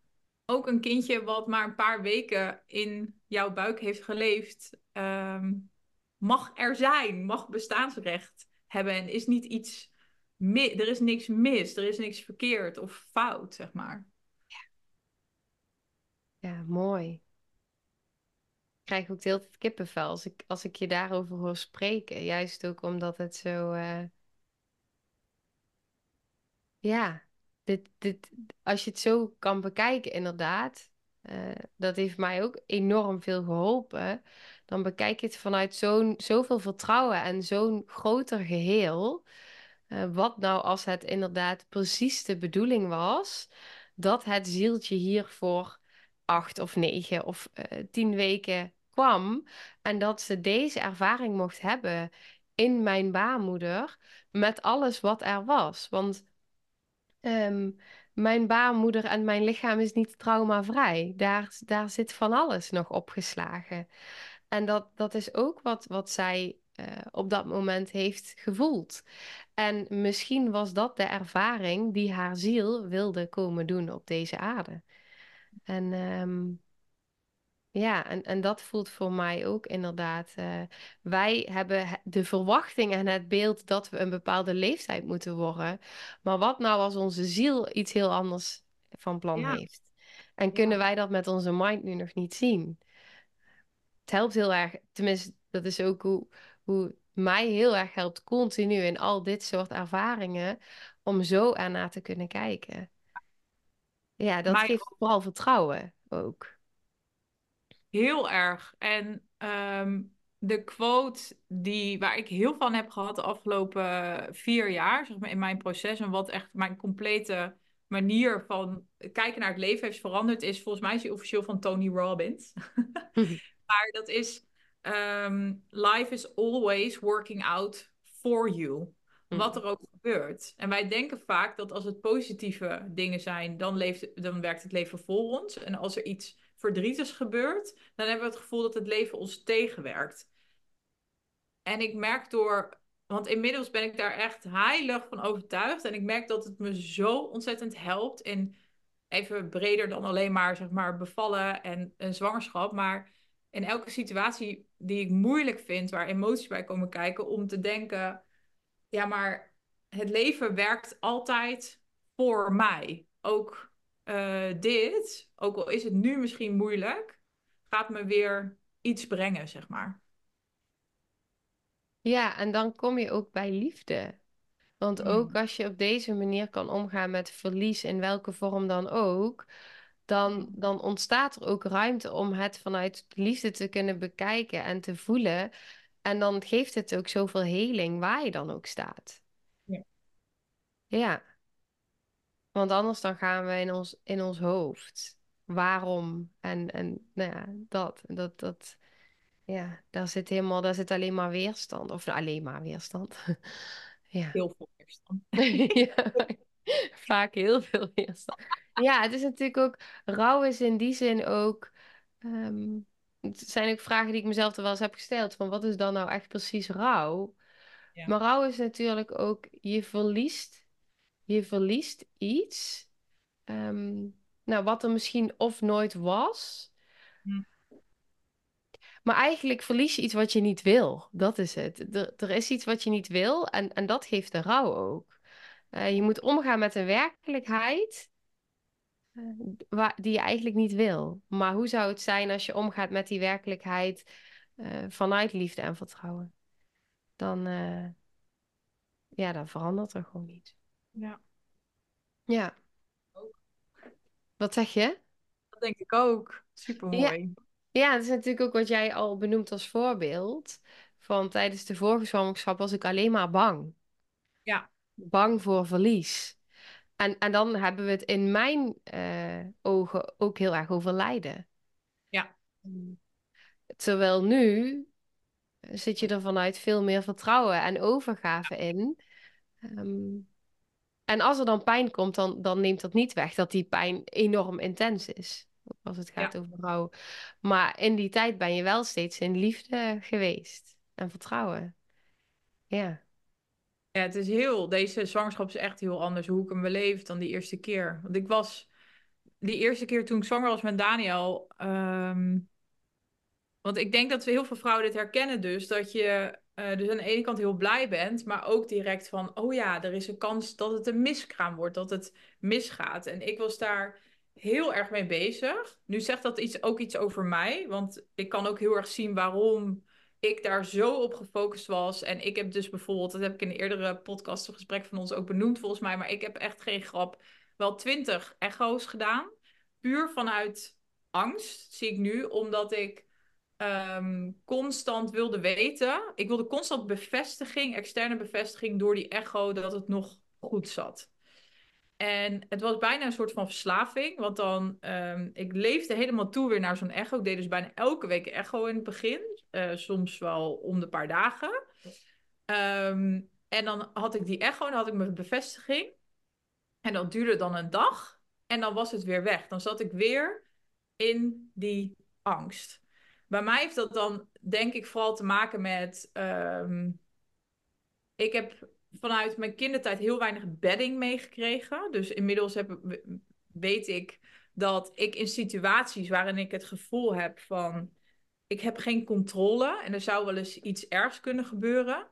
ook een kindje wat maar een paar weken in jouw buik heeft geleefd, ehm, mag er zijn, mag bestaansrecht hebben en is niet iets, er is niks mis, er is niks verkeerd of fout, zeg maar. Ja, mooi. Ik krijg ook hele tijd kippenvel als ik, als ik je daarover hoor spreken. Juist ook omdat het zo... eh, Ja, dit, als je het zo kan bekijken, inderdaad, eh, dat heeft mij ook enorm veel geholpen. Dan bekijk je het vanuit zo'n, zoveel vertrouwen en zo'n groter geheel. Eh, wat nou als het inderdaad precies de bedoeling was dat het zieltje hier voor acht of negen of eh, tien weken kwam en dat ze deze ervaring mocht hebben in mijn baarmoeder met alles wat er was. Want Ehm, mijn baarmoeder en mijn lichaam is niet traumavrij. Daar, daar zit van alles nog opgeslagen. En dat, dat is ook wat, wat zij eh, op dat moment heeft gevoeld. En misschien was dat de ervaring die haar ziel wilde komen doen op deze aarde. En ehm, ja, en, en dat voelt voor mij ook inderdaad. eh, wij hebben he- de verwachting en het beeld dat we een bepaalde leeftijd moeten worden. Maar wat nou als onze ziel iets heel anders van plan Ja, heeft? En kunnen wij dat met onze mind nu nog niet zien? Het helpt heel erg, tenminste, dat is ook hoe, hoe mij heel erg helpt continu in al dit soort ervaringen, om zo ernaar te kunnen kijken. Ja, dat geeft vooral vertrouwen ook. Heel erg. En ehm, de quote die, waar ik heel van heb gehad de afgelopen vier jaar, zeg maar, in mijn proces, en wat echt mijn complete manier van kijken naar het leven heeft veranderd, is volgens mij is die officieel van Tony Robbins. Maar dat is, ehm, life is always working out for you. Wat er ook gebeurt. En wij denken vaak dat als het positieve dingen zijn, dan, leeft, dan werkt het leven voor ons. En als er iets verdrietigs gebeurt, dan hebben we het gevoel dat het leven ons tegenwerkt. En ik merk door, want inmiddels ben ik daar echt heilig van overtuigd. En ik merk dat het me zo ontzettend helpt. In even breder dan alleen maar, zeg maar bevallen en een zwangerschap. Maar in elke situatie die ik moeilijk vind, waar emoties bij komen kijken, om te denken: ja, maar het leven werkt altijd voor mij. Ook eh, dit, ook al is het nu misschien moeilijk, gaat me weer iets brengen, zeg maar. Ja, en dan kom je ook bij liefde. Want ook Mm. als je op deze manier kan omgaan met verlies, in welke vorm dan ook, dan, dan ontstaat er ook ruimte om het vanuit liefde te kunnen bekijken en te voelen. En dan geeft het ook zoveel heling waar je dan ook staat. Ja. Ja, want anders dan gaan we in ons, in ons hoofd. Waarom? En, en nou ja, dat, dat, dat, ja, daar zit helemaal, daar zit alleen maar weerstand. Of alleen maar weerstand. Ja. Heel veel weerstand. Ja, vaak heel veel weerstand. Ja, het is natuurlijk ook, rouw is in die zin ook, ehm, het zijn ook vragen die ik mezelf er wel eens heb gesteld, van wat is dan nou echt precies rouw? Ja. Maar rouw is natuurlijk ook, je verliest, je verliest iets, ehm, nou, wat er misschien of nooit was, Hm. maar eigenlijk verlies je iets wat je niet wil. Dat is het. Er, er is iets wat je niet wil en, en dat geeft de rouw ook. Eh, je moet omgaan met een werkelijkheid eh, waar, die je eigenlijk niet wil. Maar hoe zou het zijn als je omgaat met die werkelijkheid eh, vanuit liefde en vertrouwen? Dan, ja, dan verandert er gewoon iets. Ja, Ja, wat zeg je? dat denk ik ook. Super Ja, mooi. ja, dat is natuurlijk ook wat jij al benoemt als voorbeeld. Van tijdens de vorige zwangerschap was ik alleen maar bang. Ja, Bang voor verlies. En, en dan hebben we het in mijn eh, ogen ook heel erg over lijden. ja, Terwijl nu zit je er vanuit veel meer vertrouwen en overgave in. Ehm, en als er dan pijn komt, dan, dan neemt dat niet weg dat die pijn enorm intens is. Als het gaat ja. over rouw. Maar in die tijd ben je wel steeds in liefde geweest en vertrouwen. Ja, Ja, het is heel, deze zwangerschap is echt heel anders hoe ik hem beleef dan die eerste keer. Want ik was die eerste keer toen ik zwanger was met Daniel. ehm, want ik denk dat heel veel vrouwen dit herkennen dus. Dat je eh, dus aan de ene kant heel blij bent. Maar ook direct van, oh ja, er is een kans dat het een miskraam wordt. Dat het misgaat. En ik was daar heel erg mee bezig. Nu zegt dat iets, ook iets over mij. Want ik kan ook heel erg zien waarom ik daar zo op gefocust was. En ik heb dus bijvoorbeeld, dat heb ik in een eerdere podcast of gesprek van ons ook benoemd volgens mij. Maar ik heb echt geen grap, wel twintig echo's gedaan. Puur vanuit angst, zie ik nu. Omdat ik ehm, constant wilde weten. Ik wilde constant bevestiging, externe bevestiging door die echo dat het nog goed zat. En het was bijna een soort van verslaving. Want dan, um, ik leefde helemaal toe weer naar zo'n echo. Ik deed dus bijna elke week echo in het begin. Uh, soms wel om de paar dagen. Um, en dan had ik die echo en had ik mijn bevestiging. En dat duurde dan een dag. En dan was het weer weg. Dan zat ik weer in die angst. Bij mij heeft dat dan, denk ik, vooral te maken met. Um, ik heb vanuit mijn kindertijd heel weinig bedding meegekregen. Dus inmiddels heb, weet ik dat ik in situaties waarin ik het gevoel heb van ik heb geen controle en er zou wel eens iets ergs kunnen gebeuren.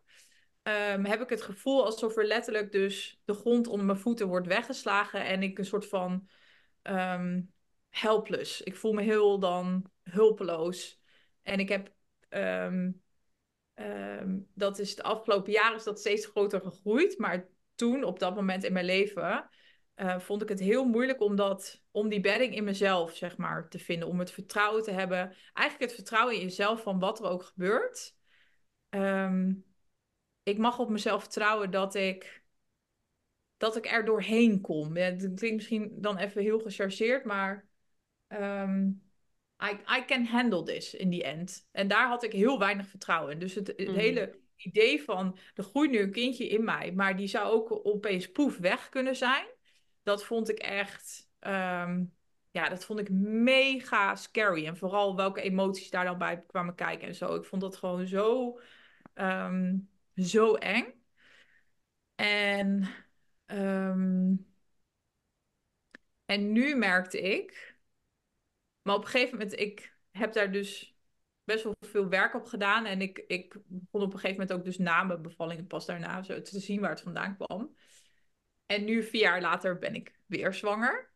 Um, heb ik het gevoel alsof er letterlijk dus de grond onder mijn voeten wordt weggeslagen en ik een soort van um, helpless. Ik voel me heel dan hulpeloos. En ik heb um, Um, dat is de afgelopen jaren is dat steeds groter gegroeid. Maar toen, op dat moment in mijn leven, uh, vond ik het heel moeilijk om, dat, om die bedding in mezelf, zeg maar, te vinden. Om het vertrouwen te hebben. Eigenlijk het vertrouwen in jezelf van wat er ook gebeurt. Um, ik mag op mezelf vertrouwen dat ik, dat ik er doorheen kom. Ja, dat klinkt misschien dan even heel gechargeerd, maar... I, I can handle this in the end. En daar had ik heel weinig vertrouwen in. Dus het, het mm. hele idee van, er groeit nu een kindje in mij, maar die zou ook opeens poef weg kunnen zijn. Dat vond ik echt, um, ja, dat vond ik mega scary. En vooral welke emoties daar dan bij kwamen kijken en zo. Ik vond dat gewoon zo, um, zo eng. En, um, en nu merkte ik maar op een gegeven moment, ik heb daar dus best wel veel werk op gedaan. En ik, ik begon op een gegeven moment ook dus na mijn bevalling pas daarna zo te zien waar het vandaan kwam. En nu, vier jaar later, ben ik weer zwanger.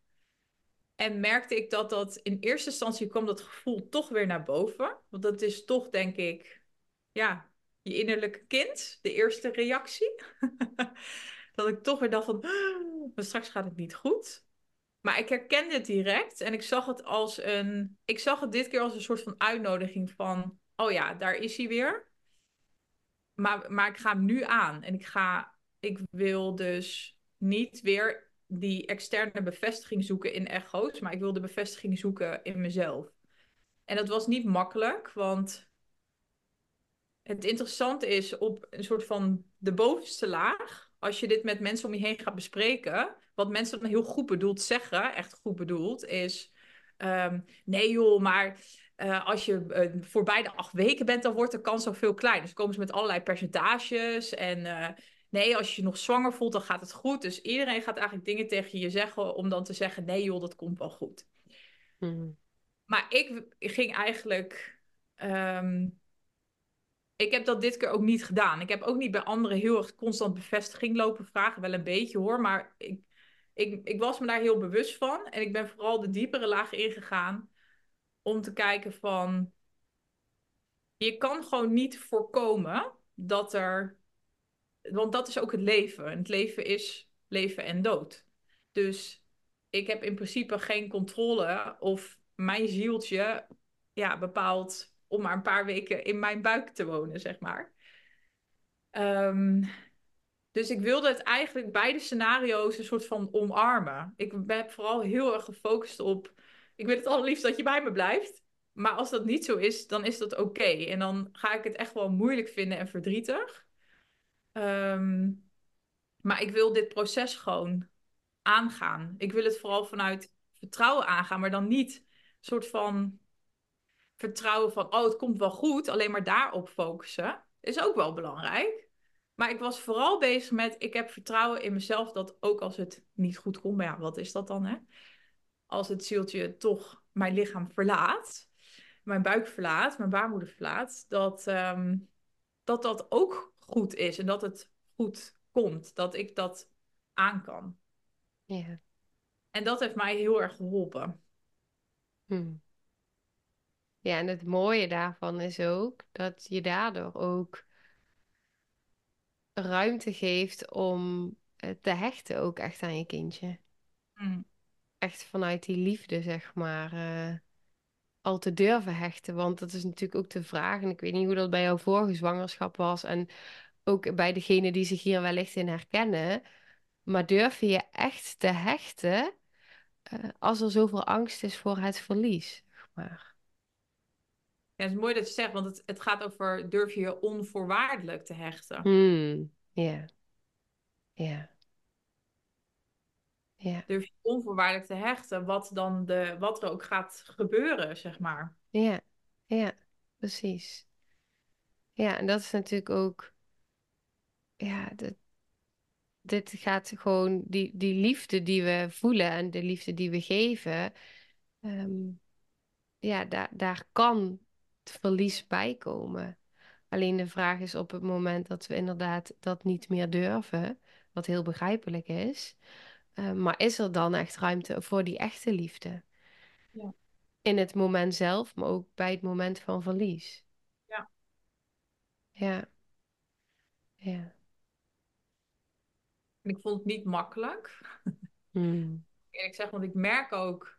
En merkte ik dat dat in eerste instantie kwam dat gevoel toch weer naar boven. Want dat is toch, denk ik, ja, je innerlijke kind, de eerste reactie. dat ik toch weer dacht van, maar straks gaat het niet goed. Maar ik herkende het direct en ik zag het als een. Ik zag het dit keer als een soort van uitnodiging van. Oh ja, daar is hij weer. Maar, maar ik ga hem nu aan. En ik ga. Ik wil dus niet weer die externe bevestiging zoeken in echo's. Maar ik wil de bevestiging zoeken in mezelf. En dat was niet makkelijk, want het interessante is op een soort van de bovenste laag. Als je dit met mensen om je heen gaat bespreken wat mensen dan heel goed bedoeld zeggen, echt goed bedoeld, is: um, nee joh, maar uh, als je uh, voorbij de acht weken bent, dan wordt de kans al veel kleiner. Dus komen ze met allerlei percentages en. Uh, nee, als je je nog zwanger voelt, dan gaat het goed. Dus iedereen gaat eigenlijk dingen tegen je zeggen om dan te zeggen: nee joh, dat komt wel goed. Hmm. Maar ik ging eigenlijk. Um, ik heb dat dit keer ook niet gedaan. Ik heb ook niet bij anderen heel erg constant bevestiging lopen vragen. Wel een beetje hoor, maar ik, ik, ik was me daar heel bewust van. En ik ben vooral de diepere laag ingegaan om te kijken van... Je kan gewoon niet voorkomen dat er... Want dat is ook het leven. Het leven is leven en dood. Dus ik heb in principe geen controle of mijn zieltje ja, bepaalt om maar een paar weken in mijn buik te wonen, zeg maar. Um, dus ik wilde het eigenlijk beide scenario's een soort van omarmen. Ik heb vooral heel erg gefocust op. Ik wil het allerliefst dat je bij me blijft. Maar als dat niet zo is, dan is dat oké. En dan ga ik het echt wel moeilijk vinden en verdrietig. Um, maar ik wil dit proces gewoon aangaan. Ik wil het vooral vanuit vertrouwen aangaan, maar dan niet een soort van vertrouwen van, oh, het komt wel goed, alleen maar daarop focussen. Is ook wel belangrijk. Maar ik was vooral bezig met, ik heb vertrouwen in mezelf dat ook als het niet goed komt, maar ja, wat is dat dan hè? als het zieltje toch mijn lichaam verlaat, mijn buik verlaat, mijn baarmoeder verlaat, dat, ehm, dat dat ook goed is en dat het goed komt, dat ik dat aan kan. Ja. En dat heeft mij heel erg geholpen. Hm. Ja, en het mooie daarvan is ook dat je daardoor ook ruimte geeft om eh, te hechten ook echt aan je kindje. Mm. Echt vanuit die liefde, zeg maar, eh, al te durven hechten. Want dat is natuurlijk ook de vraag, en ik weet niet hoe dat bij jouw vorige zwangerschap was, en ook bij degene die zich hier wellicht in herkennen, maar durf je echt te hechten eh, als er zoveel angst is voor het verlies, zeg maar. Ja, het is mooi dat je zegt, want het, het gaat over durf je je onvoorwaardelijk te hechten. Hmm, ja. Ja. Ja. Durf je onvoorwaardelijk te hechten, wat, dan de, wat er ook gaat gebeuren, zeg maar. Ja. Ja. Precies. Ja, en dat is natuurlijk ook, ja, dit, dit gaat gewoon, die, die liefde die we voelen en de liefde die we geven, ehm, ja, daar, daar kan verlies bij komen. Alleen de vraag is op het moment dat we inderdaad dat niet meer durven, wat heel begrijpelijk is, eh, maar is er dan echt ruimte voor die echte liefde? Ja. In het moment zelf, maar ook bij het moment van verlies. Ja. Ja. Ja. En ik vond het niet makkelijk. Hmm. Eerlijk zeg, want ik merk ook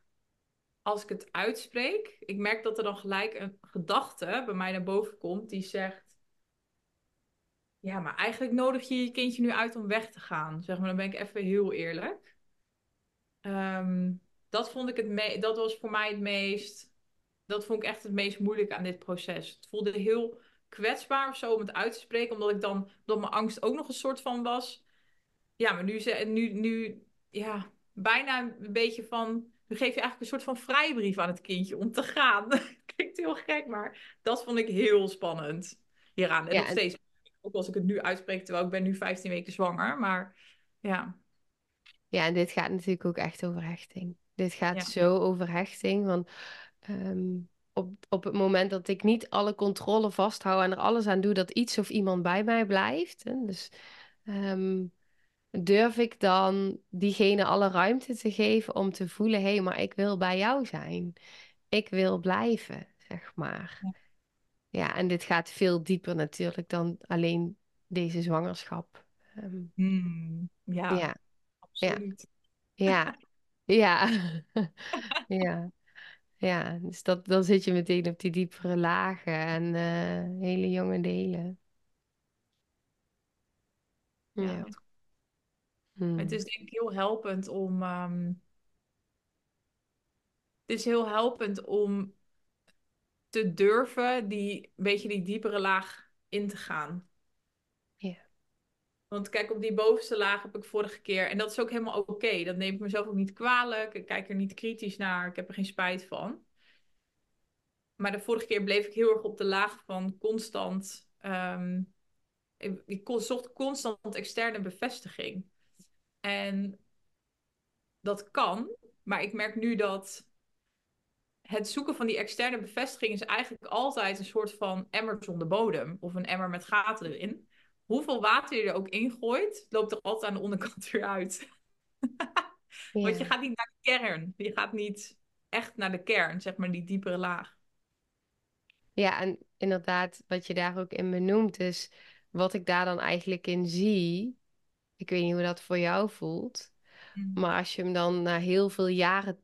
als ik het uitspreek, ik merk dat er dan gelijk een gedachte bij mij naar boven komt die zegt: Ja, maar eigenlijk nodig je je kindje nu uit om weg te gaan. Zeg maar, dan ben ik even heel eerlijk. Ehm, dat vond ik het me dat was voor mij het meest, dat vond ik echt het meest moeilijk aan dit proces. Het voelde heel kwetsbaar of zo om het uit te spreken, omdat ik dan, dat mijn angst ook nog een soort van was. Ja, maar nu, nu, nu ja, bijna een beetje van dan geef je eigenlijk een soort van vrijbrief aan het kindje om te gaan. Klinkt heel gek, maar dat vond ik heel spannend hieraan. En Ja, nog steeds, ook als ik het nu uitspreek, terwijl ik ben nu 15 weken zwanger. Maar ja, Ja, en dit gaat natuurlijk ook echt over hechting. Dit gaat Ja. zo over hechting. Want ehm, op, op het moment dat ik niet alle controle vasthoud en er alles aan doe dat iets of iemand bij mij blijft. Hè, dus ehm, durf ik dan diegene alle ruimte te geven om te voelen: hé, hey, maar ik wil bij jou zijn. Ik wil blijven, zeg maar. Ja. Ja, en dit gaat veel dieper natuurlijk dan alleen deze zwangerschap. Ehm, Hmm, ja, ja, absoluut. ja, ja, ja, ja. Dus dat, dan zit je meteen op die diepere lagen en eh, hele jonge delen. Ja, Ja. Hmm. Het is denk ik heel helpend om. ehm, het is heel helpend om te durven die een beetje die diepere laag in te gaan. Ja. Want kijk, op die bovenste laag heb ik vorige keer, en dat is ook helemaal oké, dat neem ik mezelf ook niet kwalijk. Ik kijk er niet kritisch naar, ik heb er geen spijt van. Maar de vorige keer bleef ik heel erg op de laag van constant. ehm, ik, ik zocht constant externe bevestiging. En dat kan, maar ik merk nu dat het zoeken van die externe bevestiging is eigenlijk altijd een soort van emmer zonder bodem of een emmer met gaten erin. Hoeveel water je er ook ingooit, loopt er altijd aan de onderkant weer uit. Want je gaat niet naar de kern. Je gaat niet echt naar de kern, zeg maar, die diepere laag. Ja, en inderdaad, wat je daar ook in benoemt, is wat ik daar dan eigenlijk in zie. Ik weet niet hoe dat voor jou voelt, maar als je hem dan na heel veel jaren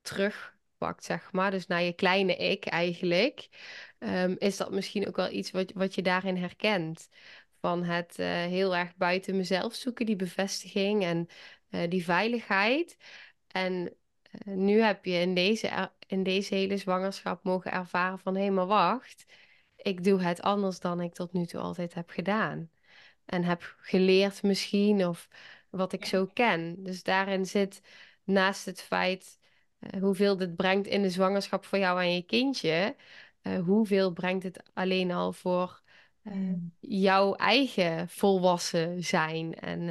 terugpakt, zeg maar, dus naar je kleine ik eigenlijk, ehm, is dat misschien ook wel iets wat, wat je daarin herkent. Van het eh, heel erg buiten mezelf zoeken, die bevestiging en eh, die veiligheid. En eh, nu heb je in deze, in deze hele zwangerschap mogen ervaren van hé, maar wacht, ik doe het anders dan ik tot nu toe altijd heb gedaan. En heb geleerd misschien of wat ik zo ken. Dus daarin zit naast het feit eh, hoeveel dit brengt in de zwangerschap voor jou en je kindje, eh, hoeveel brengt het alleen al voor eh, Mm. jouw eigen volwassen zijn en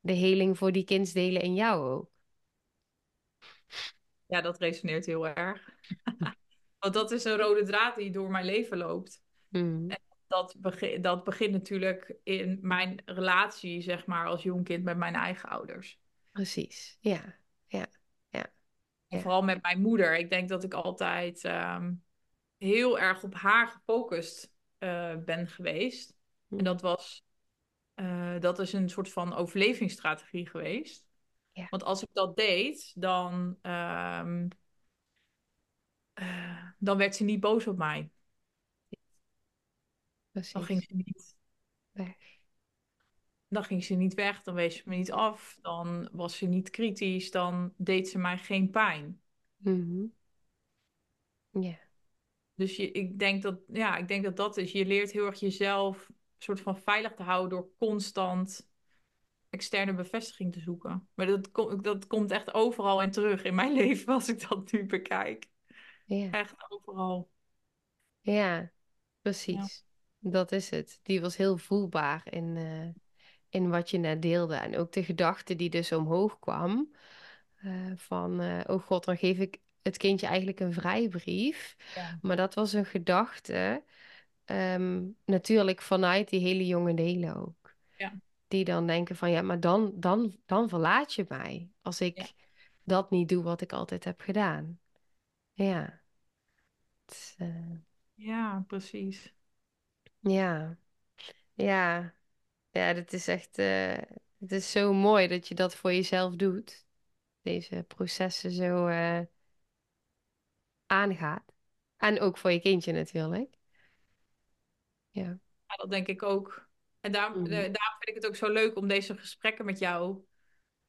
de heling voor die kindsdelen in jou ook. Ja, dat resoneert heel erg. Want dat is een rode draad die door mijn leven loopt. Mm, En dat, begi- dat begint natuurlijk in mijn relatie, zeg maar, als jong kind met mijn eigen ouders. precies. Ja, ja, ja, En ja. vooral met mijn moeder. Ik denk dat ik altijd ehm, heel erg op haar gefocust eh, ben geweest. En Mm, dat was, eh, dat is een soort van overlevingsstrategie geweest. ja, Want als ik dat deed, dan, ehm, eh, dan werd ze niet boos op mij. Dan ging ze niet, Weg. dan ging ze niet weg, dan wees ze me niet af, dan was ze niet kritisch, dan deed ze mij geen pijn. Mhm. Ja, Dus je, ik denk dat, ja, ik denk dat dat is. Je leert heel erg jezelf soort van veilig te houden door constant externe bevestiging te zoeken. Maar dat, kom- dat komt echt overal in terug in mijn leven als ik dat nu bekijk. ja, Echt overal. Ja, precies. Dat is het. Die was heel voelbaar in, eh, in wat je net deelde. En ook de gedachte die dus omhoog kwam. eh, van, eh, oh god, dan geef ik het kindje eigenlijk een vrijbrief. ja, Maar dat was een gedachte, ehm, natuurlijk vanuit die hele jonge delen ook. ja, Die dan denken van, ja, maar dan, dan, dan verlaat je mij. Als ja. ik dat niet doe wat ik altijd heb gedaan. Ja, het Ja, precies. Ja, ja, ja, dat is echt, eh, het is zo mooi dat je dat voor jezelf doet. Deze processen zo eh, aangaat. En ook voor je kindje natuurlijk. Ja. Ja, dat denk ik ook. En daarom, eh, Mhm. daarom vind ik het ook zo leuk om deze gesprekken met jou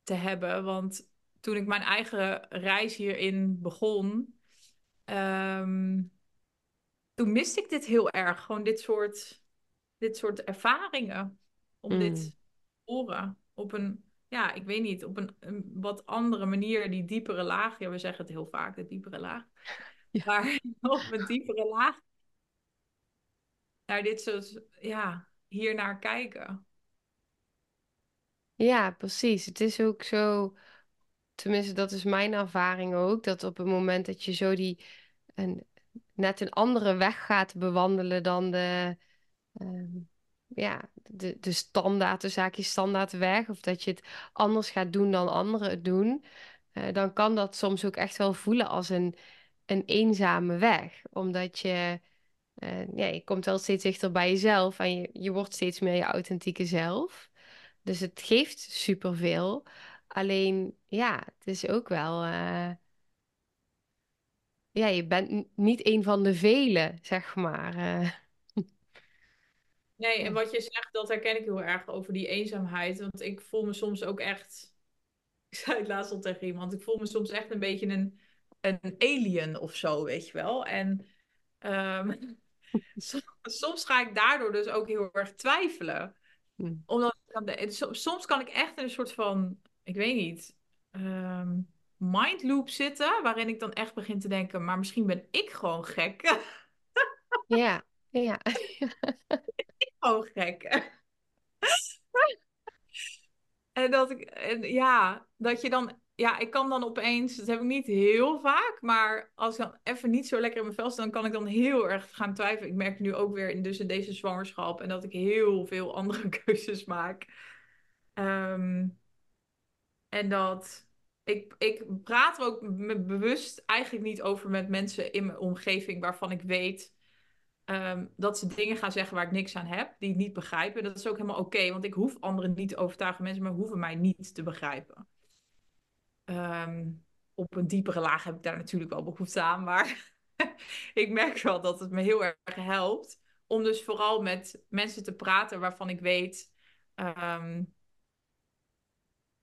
te hebben. Want toen ik mijn eigen reis hierin begon, ehm, toen miste ik dit heel erg. Gewoon dit soort, dit soort ervaringen. Om dit Mm. te horen. Op een, ja, ik weet niet, op een, een wat andere manier. Die diepere laag. Ja, we zeggen het heel vaak, de diepere laag. Ja. Maar op een diepere laag naar dit soort, ja, hier naar kijken. Ja, precies. Het is ook zo, tenminste, dat is mijn ervaring ook, dat op het moment dat je zo die een, net een andere weg gaat bewandelen dan de, ehm, ja, de, de standaard, de zaakje standaard weg, of dat je het anders gaat doen dan anderen het doen, eh, dan kan dat soms ook echt wel voelen als een, een eenzame weg, omdat je, eh, ja, je komt wel steeds dichter bij jezelf en je, je wordt steeds meer je authentieke zelf. Dus het geeft superveel. Alleen, ja, het is ook wel, eh, ja, je bent niet een van de velen, zeg maar. eh. Nee, en wat je zegt, dat herken ik heel erg over die eenzaamheid. Want ik voel me soms ook echt. Ik zei het laatst al tegen iemand. Ik voel me soms echt een beetje een, een alien of zo, weet je wel. En ehm, soms, ga ik daardoor dus ook heel erg twijfelen. Hm. Omdat soms kan ik echt in een soort van, ik weet niet, ehm mind loop zitten. Waarin ik dan echt begin te denken, maar misschien ben ik gewoon gek. Ja, ja, Gewoon gek. En dat ik, en ja, dat je dan, ja, ik kan dan opeens, dat heb ik niet heel vaak, maar als ik dan even niet zo lekker in mijn vel sta, dan kan ik dan heel erg gaan twijfelen. Ik merk nu ook weer in, dus in deze zwangerschap en dat ik heel veel andere keuzes maak. Ehm, en dat ik, ik praat er ook bewust eigenlijk niet over met mensen in mijn omgeving waarvan ik weet ehm, dat ze dingen gaan zeggen waar ik niks aan heb, die ik niet begrijpen. Dat is ook helemaal oké, want ik hoef anderen niet te overtuigen. Mensen maar hoeven mij niet te begrijpen. Ehm, op een diepere laag heb ik daar natuurlijk wel behoefte aan, maar ik merk wel dat het me heel erg helpt om dus vooral met mensen te praten waarvan ik weet, ehm,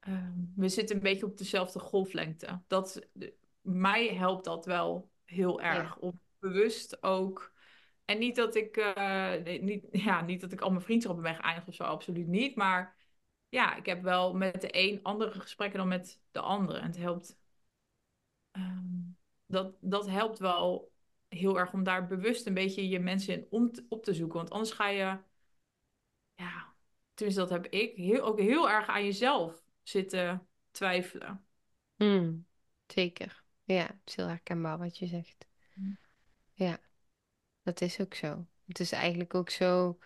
ehm, we zitten een beetje op dezelfde golflengte. Dat, mij helpt dat wel heel ja, erg om bewust ook en niet dat ik, nee, niet, ja, niet dat ik al mijn vriendschappen ben geëindigd of zo, absoluut niet. Maar ja, ik heb wel met de een andere gesprekken dan met de andere. En het helpt, ehm, dat, dat helpt wel heel erg om daar bewust een beetje je mensen in om te- op te zoeken. Want anders ga je, ja, tenminste dat heb ik, heel, ook heel erg aan jezelf zitten twijfelen. Hm, zeker. ja, het is heel herkenbaar wat je zegt. Ja, dat is ook zo. Het is eigenlijk ook zo,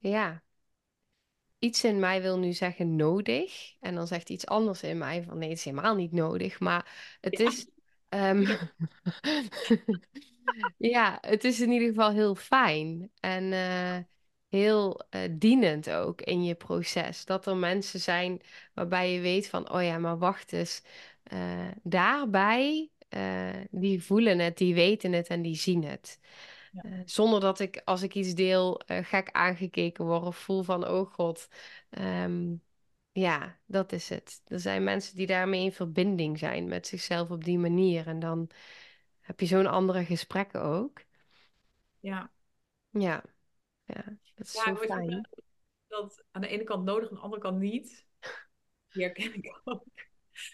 ja, iets in mij wil nu zeggen nodig. En dan zegt iets anders in mij van nee, het is helemaal niet nodig. Maar het Ja, is, ehm, ja, het is in ieder geval heel fijn. En eh, heel eh, dienend ook in je proces. Dat er mensen zijn waarbij je weet van, oh ja, maar wacht eens. eh, daarbij, eh, die voelen het, die weten het en die zien het. ja, zonder dat ik, als ik iets deel, gek aangekeken word of voel van, oh god. Ehm, ja, dat is het. Er zijn mensen die daarmee in verbinding zijn met zichzelf op die manier. En dan heb je zo'n andere gesprekken ook. ja. Ja, ja, dat is Ja, zo fijn. zegt, dat aan de ene kant nodig, aan de andere kant niet. Die herken ik ook.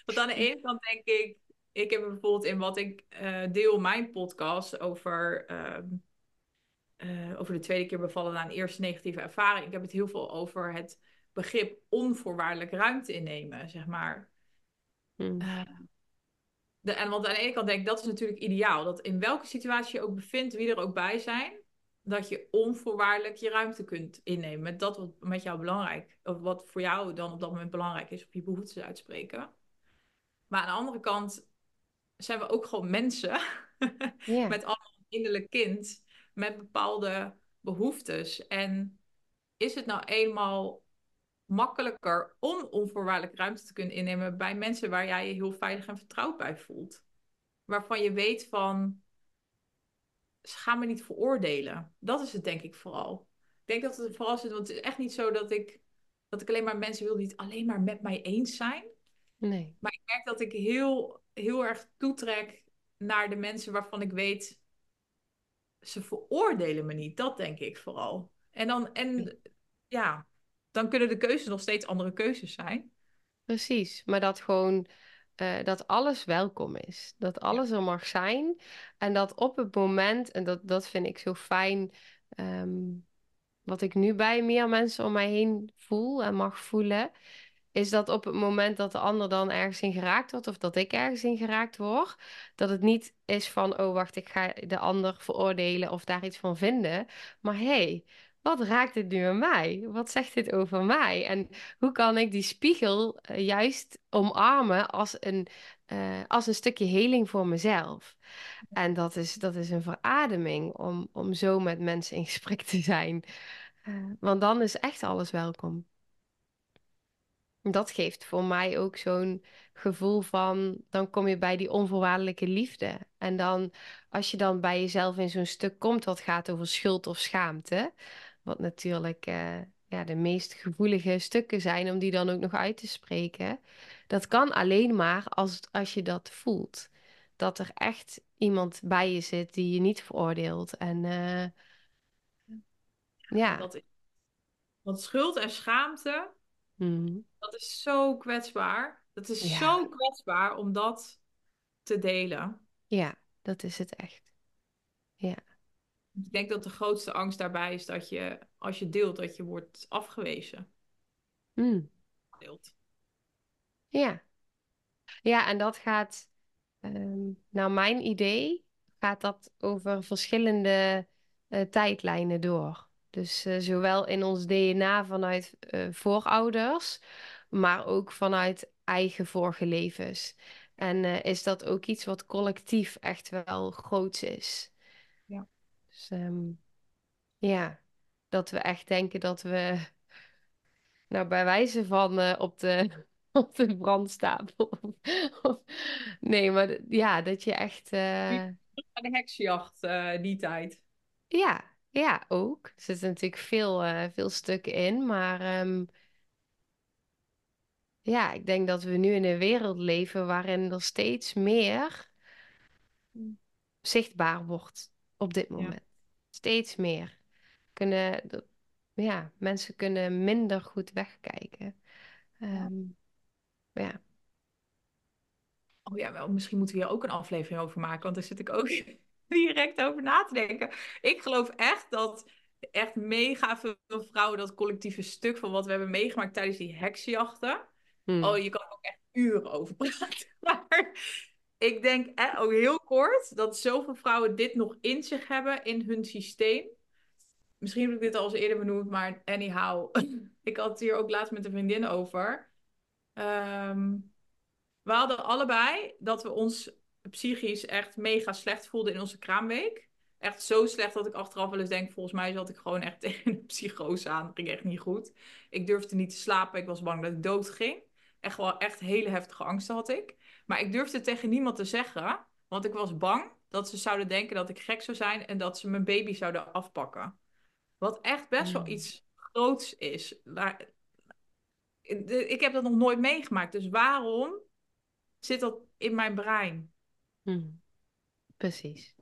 Want aan de ene kant denk ik, ik heb bijvoorbeeld in wat ik eh, deel mijn podcast over, ehm, eh, over de tweede keer bevallen na een eerste negatieve ervaring. Ik heb het heel veel over het begrip onvoorwaardelijk ruimte innemen, zeg maar. Hm. Eh, de, en want aan de ene kant denk ik, dat is natuurlijk ideaal. Dat in welke situatie je ook bevindt, wie er ook bij zijn, dat je onvoorwaardelijk je ruimte kunt innemen. Met dat wat met jou belangrijk, of wat voor jou dan op dat moment belangrijk is, of je behoeftes uitspreken. Maar aan de andere kant zijn we ook gewoon mensen met allemaal een innerlijk kind, met bepaalde behoeftes. En is het nou eenmaal makkelijker om onvoorwaardelijk ruimte te kunnen innemen bij mensen waar jij je heel veilig en vertrouwd bij voelt? Waarvan je weet van, ze gaan me niet veroordelen. Dat is het denk ik vooral. Ik denk dat het vooral zit, want het is echt niet zo dat ik, dat ik alleen maar mensen wil die het alleen maar met mij eens zijn. nee, Maar ik merk dat ik heel, heel erg toetrek naar de mensen waarvan ik weet, ze veroordelen me niet. Dat denk ik vooral. En dan, en ja, dan kunnen de keuzes nog steeds andere keuzes zijn. precies. Maar dat gewoon, eh, dat alles welkom is. Dat alles er mag zijn. En dat op het moment, en dat, dat vind ik zo fijn, ehm, wat ik nu bij meer mensen om mij heen voel en mag voelen, is dat op het moment dat de ander dan ergens in geraakt wordt, of dat ik ergens in geraakt word, dat het niet is van, oh wacht, ik ga de ander veroordelen of daar iets van vinden. Maar hé, hey, wat raakt dit nu aan mij? Wat zegt dit over mij? En hoe kan ik die spiegel eh, juist omarmen als een, eh, als een stukje heling voor mezelf? En dat is, dat is een verademing om, om zo met mensen in gesprek te zijn. Eh, want dan is echt alles welkom. Dat geeft voor mij ook zo'n gevoel van, dan kom je bij die onvoorwaardelijke liefde. En dan, als je dan bij jezelf in zo'n stuk komt wat gaat over schuld of schaamte, wat natuurlijk eh, ja, de meest gevoelige stukken zijn om die dan ook nog uit te spreken, dat kan alleen maar als, als je dat voelt. Dat er echt iemand bij je zit die je niet veroordeelt. En eh, ja, dat want schuld en schaamte, Mhm. dat is zo kwetsbaar. Dat is Ja, zo kwetsbaar om dat te delen. ja, dat is het echt. Ja. Ik denk dat de grootste angst daarbij is dat je, als je deelt, dat je wordt afgewezen. Mm. Deelt. Ja. Ja, en dat gaat, ehm nou mijn idee, gaat dat over verschillende eh, tijdlijnen door. Dus eh, zowel in ons DNA vanuit eh, voorouders, maar ook vanuit eigen vorige levens. En is dat ook iets wat collectief echt wel groots is. Dus ehm, ja, dat we echt denken dat we Nou, bij wijze van eh, op de, op de brandstapel. Nee, maar ja, dat je echt. Aan de heksjacht, eh, die tijd. ja, ja, ook. Er zitten natuurlijk veel, veel stukken in. Maar ehm, ja, ik denk dat we nu in een wereld leven waarin er steeds meer zichtbaar wordt op dit Ja. moment. Steeds meer. Kunnen, ja, mensen kunnen minder goed wegkijken. Ja. Ehm, ja. Oh ja, wel, misschien moeten we hier ook een aflevering over maken, want daar zit ik ook direct over na te denken. Ik geloof echt dat echt mega veel vrouwen dat collectieve stuk van wat we hebben meegemaakt tijdens die heksjachten. Hmm. Oh, je kan ook echt uren over praten. Maar ik denk ook heel kort dat zoveel vrouwen dit nog in zich hebben in hun systeem. Misschien heb ik dit al eens eerder benoemd, maar anyhow. ik had het hier ook laatst met een vriendin over. Ehm, we hadden allebei dat we ons psychisch echt mega slecht voelden in onze kraamweek. Echt zo slecht dat ik achteraf wel eens denk, volgens mij zat ik gewoon echt tegen een psychose aan. Dat ging echt niet goed. Ik durfde niet te slapen. Ik was bang dat ik dood ging. Echt wel echt hele heftige angsten had ik. Maar ik durfde tegen niemand te zeggen, want ik was bang dat ze zouden denken dat ik gek zou zijn en dat ze mijn baby zouden afpakken. Wat echt best wel Mm. iets groots is. Maar, ik heb dat nog nooit meegemaakt. Dus waarom zit dat in mijn brein? Mm. Precies.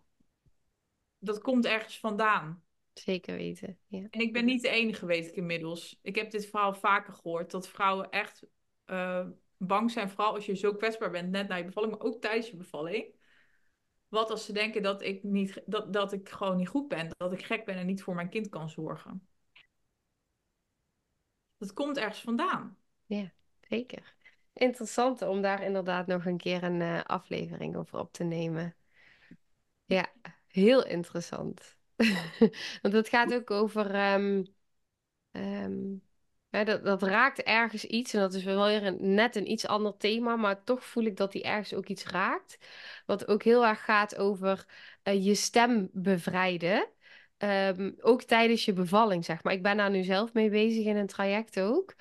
Dat komt ergens vandaan. Zeker weten. Ja. En ik ben niet de enige, weet ik inmiddels. Ik heb dit verhaal vaker gehoord, dat vrouwen echt eh, bang zijn, vooral als je zo kwetsbaar bent, net na je bevalling, maar ook tijdens je bevalling. Wat als ze denken dat ik, niet, dat, dat ik gewoon niet goed ben, dat ik gek ben en niet voor mijn kind kan zorgen. Dat komt ergens vandaan. Ja, zeker. Interessant om daar inderdaad nog een keer een eh, aflevering over op te nemen. Ja, heel interessant. Want het gaat ook over. ehm, ehm, hè, dat, dat raakt ergens iets. En dat is wel weer een, net een iets ander thema. Maar toch voel ik dat die ergens ook iets raakt. Wat ook heel erg gaat over eh, je stem bevrijden. Ehm, ook tijdens je bevalling, zeg maar. Ik ben daar nu zelf mee bezig in een traject ook.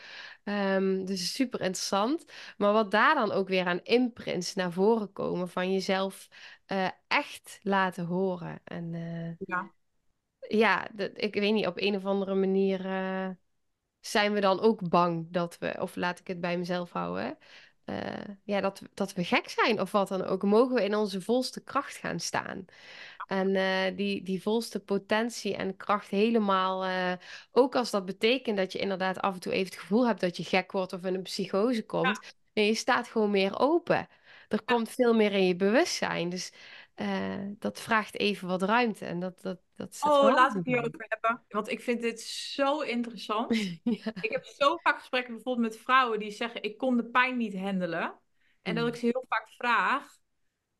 Ehm, dus super interessant. Maar wat daar dan ook weer aan imprints naar voren komen van jezelf eh, echt laten horen. En eh, Ja. ja, ik weet niet, op een of andere manier zijn we dan ook bang dat we, of laat ik het bij mezelf houden, eh, ja, dat, dat we gek zijn of wat dan ook. Mogen we in onze volste kracht gaan staan? En eh, die, die volste potentie en kracht helemaal, eh, ook als dat betekent dat je inderdaad af en toe even het gevoel hebt dat je gek wordt of in een psychose komt. Nee, je staat gewoon meer open. Er komt veel meer in je bewustzijn. Dus eh, dat vraagt even wat ruimte. En dat, dat, dat zet Oh, laten we aan het hierover hebben. Want ik vind dit zo interessant. Ja. Ik heb zo vaak gesprekken bijvoorbeeld met vrouwen die zeggen: Ik kon de pijn niet handelen. En dat Mm. ik ze heel vaak vraag: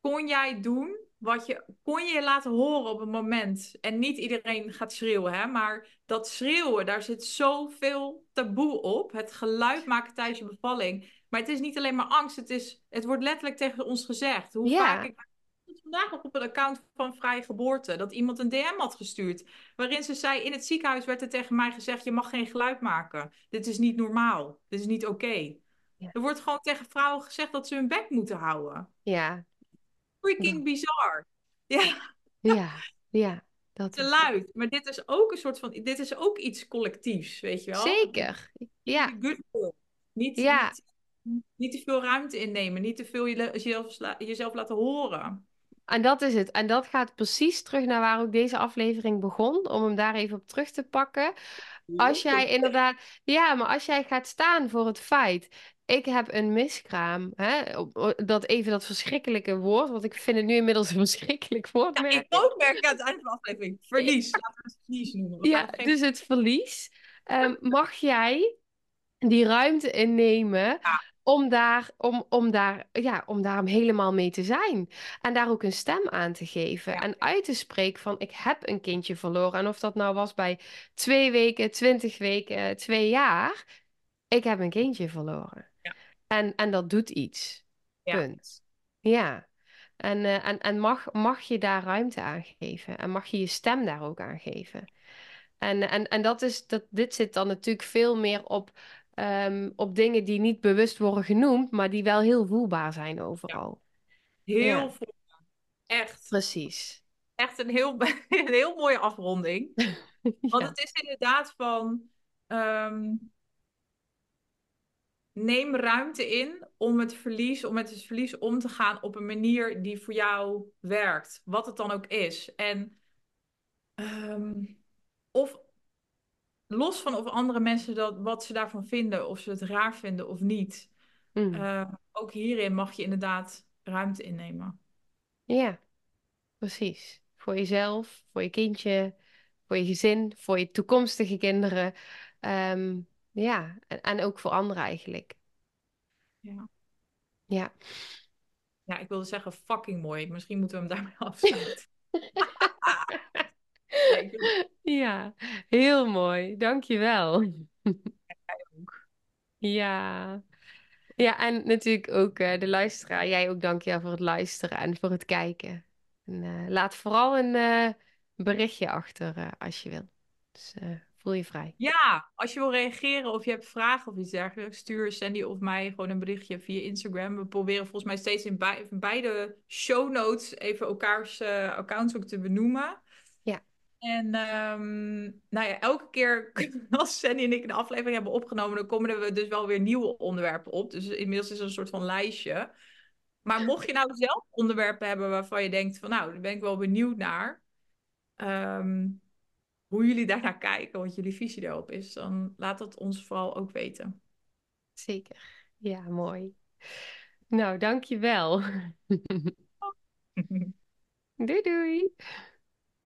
Kon jij doen wat je. Kon je je laten horen op een moment? En niet iedereen gaat schreeuwen, hè? Maar dat schreeuwen, daar zit zoveel taboe op. Het geluid maken tijdens je bevalling. Maar het is niet alleen maar angst, het, is, het wordt letterlijk tegen ons gezegd. Hoe Ja. vaak ik vandaag nog op een account van Vrije Geboorte dat iemand een DM had gestuurd. Waarin ze zei: In het ziekenhuis werd er tegen mij gezegd: Je mag geen geluid maken. Dit is niet normaal. Dit is niet oké. Ja. Er wordt gewoon tegen vrouwen gezegd dat ze hun bek moeten houden. Ja, Freaking bizar. Ja, ja, ja, dat te luid. Maar dit is ook een soort van. Dit is ook iets collectiefs, weet je wel? zeker. Ja, Good. Niet, Ja. niet, niet te veel ruimte innemen. Niet te veel je- jezelf, jezelf laten horen. En dat is het. En dat gaat precies terug naar waar ook deze aflevering begon, om hem daar even op terug te pakken. Als jij inderdaad, ja, maar als jij gaat staan voor het feit, ik heb een miskraam, hè, dat even dat verschrikkelijke woord, want ik vind het nu inmiddels een verschrikkelijk woord. Ja, ik ook merk aan het einde van de aflevering. Verlies. Laten we het verlies noemen. Ja, dus het verlies. Ehm, mag jij die ruimte innemen Ja. Om daar, om, om daar, ja, om daar helemaal mee te zijn. En daar ook een stem aan te geven. Ja. En uit te spreken van ik heb een kindje verloren. En of dat nou was bij twee weken, twintig weken, twee jaar. Ik heb een kindje verloren. Ja. En, en dat doet iets. Ja. Punt. Ja. En, eh, en, en mag, mag je daar ruimte aan geven? En mag je je stem daar ook aan geven? En, en, en dat is, dat, dit zit dan natuurlijk veel meer op, ehm, op dingen die niet bewust worden genoemd, maar die wel heel voelbaar zijn overal. Heel Ja. veel. Echt. Precies. Echt een heel, een heel mooie afronding. Want het is inderdaad van... ehm, neem ruimte in om het verlies, om met het verlies om te gaan op een manier die voor jou werkt. Wat het dan ook is. En ehm, of los van of andere mensen dat, wat ze daarvan vinden, of ze het raar vinden of niet. Mm. eh, ook hierin mag je inderdaad ruimte innemen. Ja, precies. Voor jezelf, voor je kindje, voor je gezin, voor je toekomstige kinderen. Ehm, ja, en, en ook voor anderen eigenlijk. Ja. Ja. Ja, ik wilde zeggen fucking mooi. Misschien moeten we hem daarmee afsluiten. Ja, heel mooi. Dankjewel. Ja. Ja, en natuurlijk ook eh, de luisteraar. Jij ook dankjewel voor het luisteren en voor het kijken. En, eh, laat vooral een eh, berichtje achter als je wil. Dus voel je vrij. Ja, als je wil reageren of je hebt vragen of iets dergelijks, stuur Sandy of mij gewoon een berichtje via Instagram. We proberen volgens mij steeds in, in beide show notes even elkaars accounts ook te benoemen. En ehm, nou ja, elke keer als Sandy en ik een aflevering hebben opgenomen, dan komen er dus wel weer nieuwe onderwerpen op. Dus inmiddels is er een soort van lijstje. Maar mocht je nou zelf onderwerpen hebben waarvan je denkt van nou, daar ben ik wel benieuwd naar. ehm, hoe jullie daarnaar kijken, wat jullie visie daarop is, dan laat het ons vooral ook weten. Zeker. Ja, mooi. Nou, dankjewel. Doei doei.